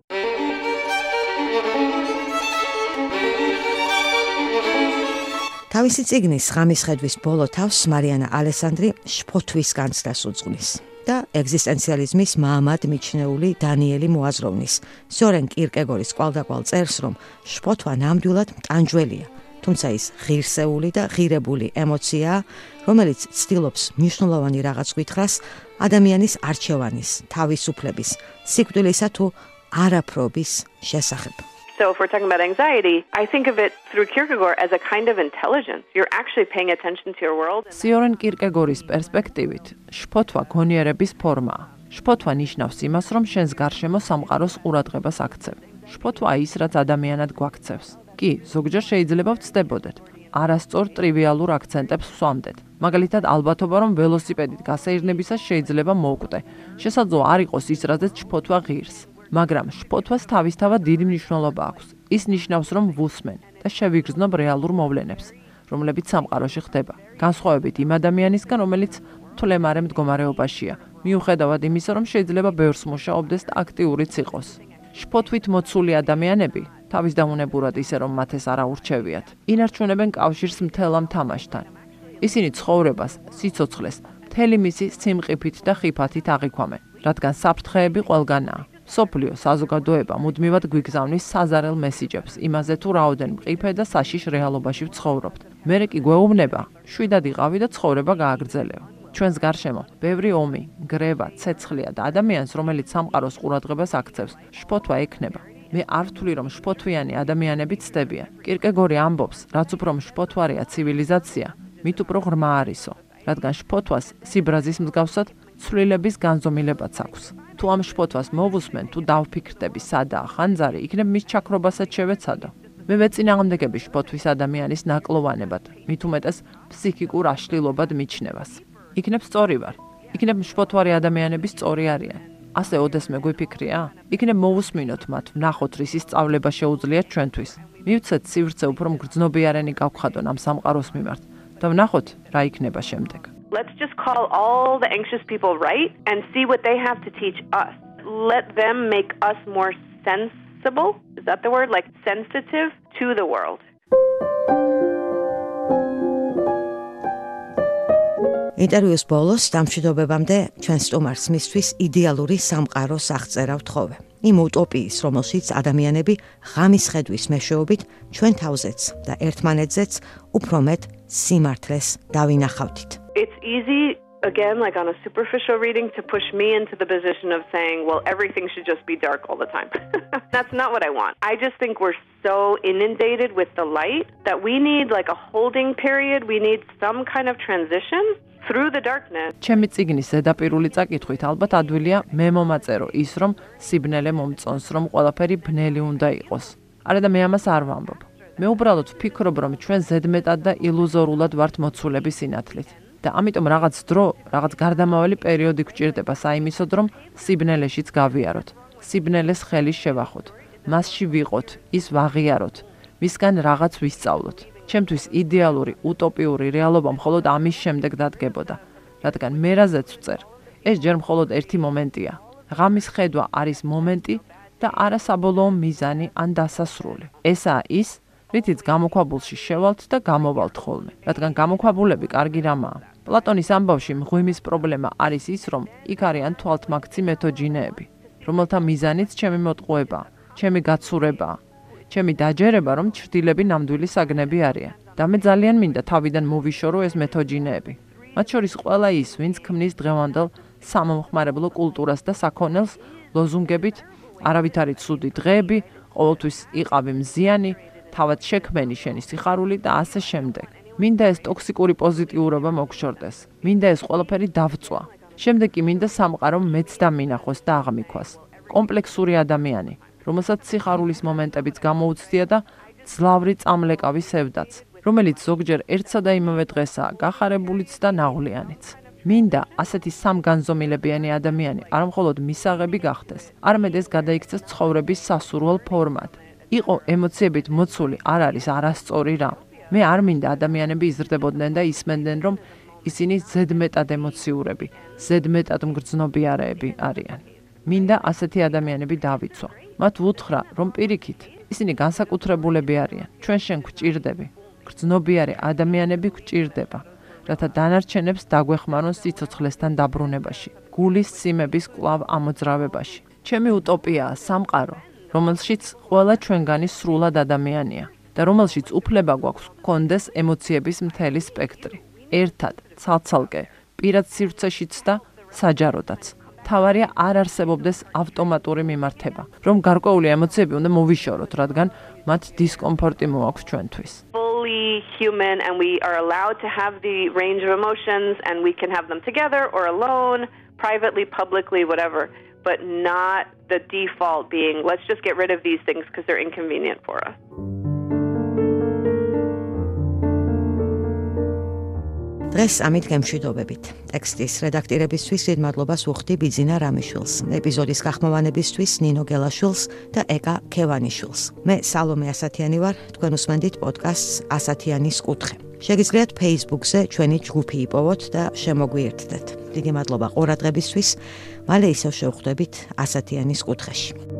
თავისი ციგნის ღამის ხედვის ბოლო თავს მარიანა ალესანდრი შფოთვის განცდას უძღვნის. და ეგზისტენციალიზმის მამად მიჩნეული დანიელი მოაზროვნის სორენ კირკეგორის კვალდაკვალ წერს რომ შფოთვა ნამდვილად ტანჯველია თუმცა ის ღირსეული და ღირებული ემოციაა რომელიც ცდილობს მნიშვნელოვანი რაღაც გითხრას ადამიანის არჩევანის თავისუფლების სიკვდილისა თუ არაფრობის შესახებ So if we're talking about anxiety, I think of it through Kierkegaard as a kind of intelligence. You're actually paying attention to your world. Sioren Kierkegaardis პერსპექტივით, შფოთვა გონიერების ფორმაა. შფოთვა ნიშნავს იმას, რომ შენს გარშემო სამყაროს ყურადღებას აქცევ. შფოთვა ის, რაც ადამიანად გვაქცევს. კი, ზოგჯერ შეიძლება ვწდებოდეთ. არასწორ ტრივიალურ აქცენტებს ვსვამდეთ. მაგალითად, ალბათობა, რომ ველოსიპედით გასაირნებისას შეიძლება მოვკვდე. შესაძლოა არ იყოს ის, რაზეც შფოთვა ღირს. მაგრამ შფოთვას თავისთავად დიდი მნიშვნელობა აქვს. ის ნიშნავს, რომ ვუსმენ და შევიგრძნობ რეალურ მოვლენებს, რომლებიც სამყაროში ხდება. განსხვავებით იმ ადამიანისგან, რომელიც თლემარე მდგომარეობაშია, მიუხედავად იმისა, რომ შეიძლება ბევრს მუშაობდეს და აქტიურიც იყოს. შფოთვით მოცული ადამიანები თავის დამონებურად ისე რომ მათ ეს არა ურჩევიათ. ინარჩუნებენ კავშირს მთელ ამ თამაშთან. ისინი ცხოვრებას, სიცოცხლეს, მთელი მისი სიმყიფით და ხიფათით აღიქვამენ, რადგან საფრთხეები ყველგანაა. სოფლიო საზოგადოება მუდმივად გვიგზავნის საზარელ მესიჯებს იმაზე თუ რაოდენ მყიფე და საშიშ რეალობაში ვცხოვრობთ. მე კი გვეუბნება, შვიდად იყავი და ცხოვრება გააგრძელეო. ჩვენს გარშემო ბევრი ომი, გრევა, ცეცხლია და ადამიანს, რომელიც სამყაროს ყურადღებას აქცევს, შფოთვა ექნება. მე არ ვთვლი, რომ შფოთვიანი ადამიანები ცდებიან. კირკეგორი ამბობს, რაც უფრო შფოთვარია ცივილიზაცია, მით უფრო ღრმა არისო, რადგან შფოთვას სიბრაზის მსგავსად ცვლილების განზომილებაც აქვს. თუ ამ შფოთვას მოვუსმენ, თუ დავფიქრდები სადაა ხანძარი, იქნებ მის ჩაქრობასაც შევეცადო. მე მეწინააღმდეგები შფოთვის ადამიანის ნაკლოვანებად, მით უმეტეს ფსიქიკურ აშლილობად მიჩნევას. იქნებ სწორი ვარ. იქნებ შფოთვარი ადამიანები სწორი არიან. ასე ოდესმე გვიფიქრია? იქნებ მოვუსმინოთ მათ, ვნახოთ რის ისწავლება შეუძლიათ ჩვენთვის. მივცეთ სივრცე უფრო მგრძნობიარენი გავხადონ ამ სამყაროს მიმართ და ვნახოთ რა იქნება შემდეგ. let's just call all the anxious people right and see what they have to teach us. Let them make us more sensible. Is that the word? Like sensitive to the world. ინტერვიუს ბოლოს დამშვიდობებამდე ჩვენ სტუმარს მისთვის იდეალური სამყაროს აღწერა ვთხოვე. იმ უტოპიის, რომელშიც ადამიანები ღამის ხედვის მეშვეობით ჩვენ თავზეც და ერთმანეთზეც უფრო მეტ სიმართლეს დავინახავთ. It's easy again like on a superficial reading to push me into the position of saying well everything should just be dark all the time. That's not what I want. I just think we're so inundated with the light that we need like a holding period, we need some kind of transition. ჩემი ციგნის ზედაპირული წაკითხვით ალბათ ადვილია მე მომაწერო ის რომ სიბნელე მომწონს რომ ყველაფერი ბნელი უნდა იყოს. არა და მე ამას არ ვამბობ. მე უბრალოდ ვფიქრობ რომ ჩვენ ზედმეტად და ილუზორულად ვართ მოცულები სინათლით. და ამიტომ რაღაც დრო, რაღაც გარდამავალი პერიოდი გვჭირდება საიმისოდ რომ სიბნელეშიც გავიაროთ. სიბნელეს ხელი შევახოთ. მასში ვიყოთ, ის ვაღიაროთ. მისგან რაღაც ვისწავლოთ. ჩემთვის იდეალური უტოპიური რეალობა მხოლოდ ამის შემდეგ დადგებოდა, რადგან მე რაზეც ვწერ, ეს ჯერ მხოლოდ ერთი მომენტია. ღამის ხედვა არის მომენტი და არა საბოლოო მიზანი ან დასასრული. ესაა ის, რითიც გამოქვაბულში შევალთ და გამოვალთ ხოლმე, რადგან გამოქვაბულები კარგი რამაა. პლატონის ამბავში მღვიმის პრობლემა არის ის, რომ იქ არიან თვალთმაქცი მეთოჯინეები, რომელთა მიზანიც ჩემი მოტყუება, ჩემი გაცურებაა. ჩემი დაჯერება რომ ჩრდილები ნამდვილი საგნები არიან. და მე ძალიან მინდა თავიდან მოვიშორო ეს მეთოჯინეები. მათ შორის ყველა ის ვინც ქმნის დღევანდელ სამომხმარებლო კულტურას და საქონელს ლოზუნგებით არავითარი ცუდი დღეები ყოველთვის იყავი მზიანი თავად შექმენი შენი სიხარული და ასე შემდეგ. მინდა ეს ტოქსიკური პოზიტიურობა მოგშორდეს. მინდა ეს ყველაფერი დავწვა. შემდეგ კი მინდა სამყარო მეც დამინახოს და აღმიქვას. კომპლექსური ადამიანი რომელსაც სიხარულის მომენტებიც გამოუცდია და ძლავრი წამლეკავის სევდაც, რომელიც ზოგჯერ ერთსა და იმავე დღესაა გახარებულიც და ნაღვლიანიც. მინდა ასეთი სამგანზომილებიანი ადამიანი არ მხოლოდ მისაღები გახდეს, არამედ ეს გადაიქცეს ცხოვრების სასურველ ფორმად. იყო ემოციებით მოცული არ არის არასწორი რამ. მე არ მინდა ადამიანები იზრდებოდნენ და ისმენდნენ, რომ ისინი ზედმეტად ემოციურები, ზედმეტად მგრძნობიარეები არიან. მინდა ასეთი ადამიანები დავიცვა. მათ ვუთხრა, რომ პირიქით, ისინი განსაკუთრებულები არიან. ჩვენ შენ გვჭირდები. გრძნობიარე ადამიანები გვჭირდება, რათა დანარჩენებს დაგვეხმარონ სიცოცხლესთან დაბრუნებაში, გულის ციმების კლავ ამოძრავებაში. ჩემი უტოპიაა სამყარო, რომელშიც ყველა ჩვენგანი სრულად ადამიანია და რომელშიც უფლება გვაქვს გქონდეს ემოციების მთელი სპექტრი. ერთად, ცალ-ცალკე, პირად სივრცეშიც და საჯაროდაც. თავარია არ არსებობდეს ავტომატური მიმართება, რომ გარკვეული ემოციები უნდა მოვიშოროთ, რადგან მათ დისკომფორტი მოაქვს ჩვენთვის. fully human and we are allowed to have the range of emotions and we can have them together or alone, privately, publicly, whatever, but not the default being let's just get rid of these things because they're inconvenient for us. დღეს ამით გემშვიდობებით. ტექსტის რედაქტირებისთვის დიდ მადლობას ვუხდი ბიძინა რამიშვილს, ეპიზოდის გახმოვანებისთვის ნინო გელაშვილს და ეკა ქევანიშვილს. მე სალომე ასათიანი ვარ, თქვენ უსმენთ პოდკასტს ასათიანის კუთხე. შეგიძლიათ Facebook-ზე ჩვენი ჯგუფი იპოვოთ და შემოგვიერთდეთ. დიდი მადლობა ყურადღებისთვის. მალე ისევ შევხვდებით ასათიანის კუთხეში.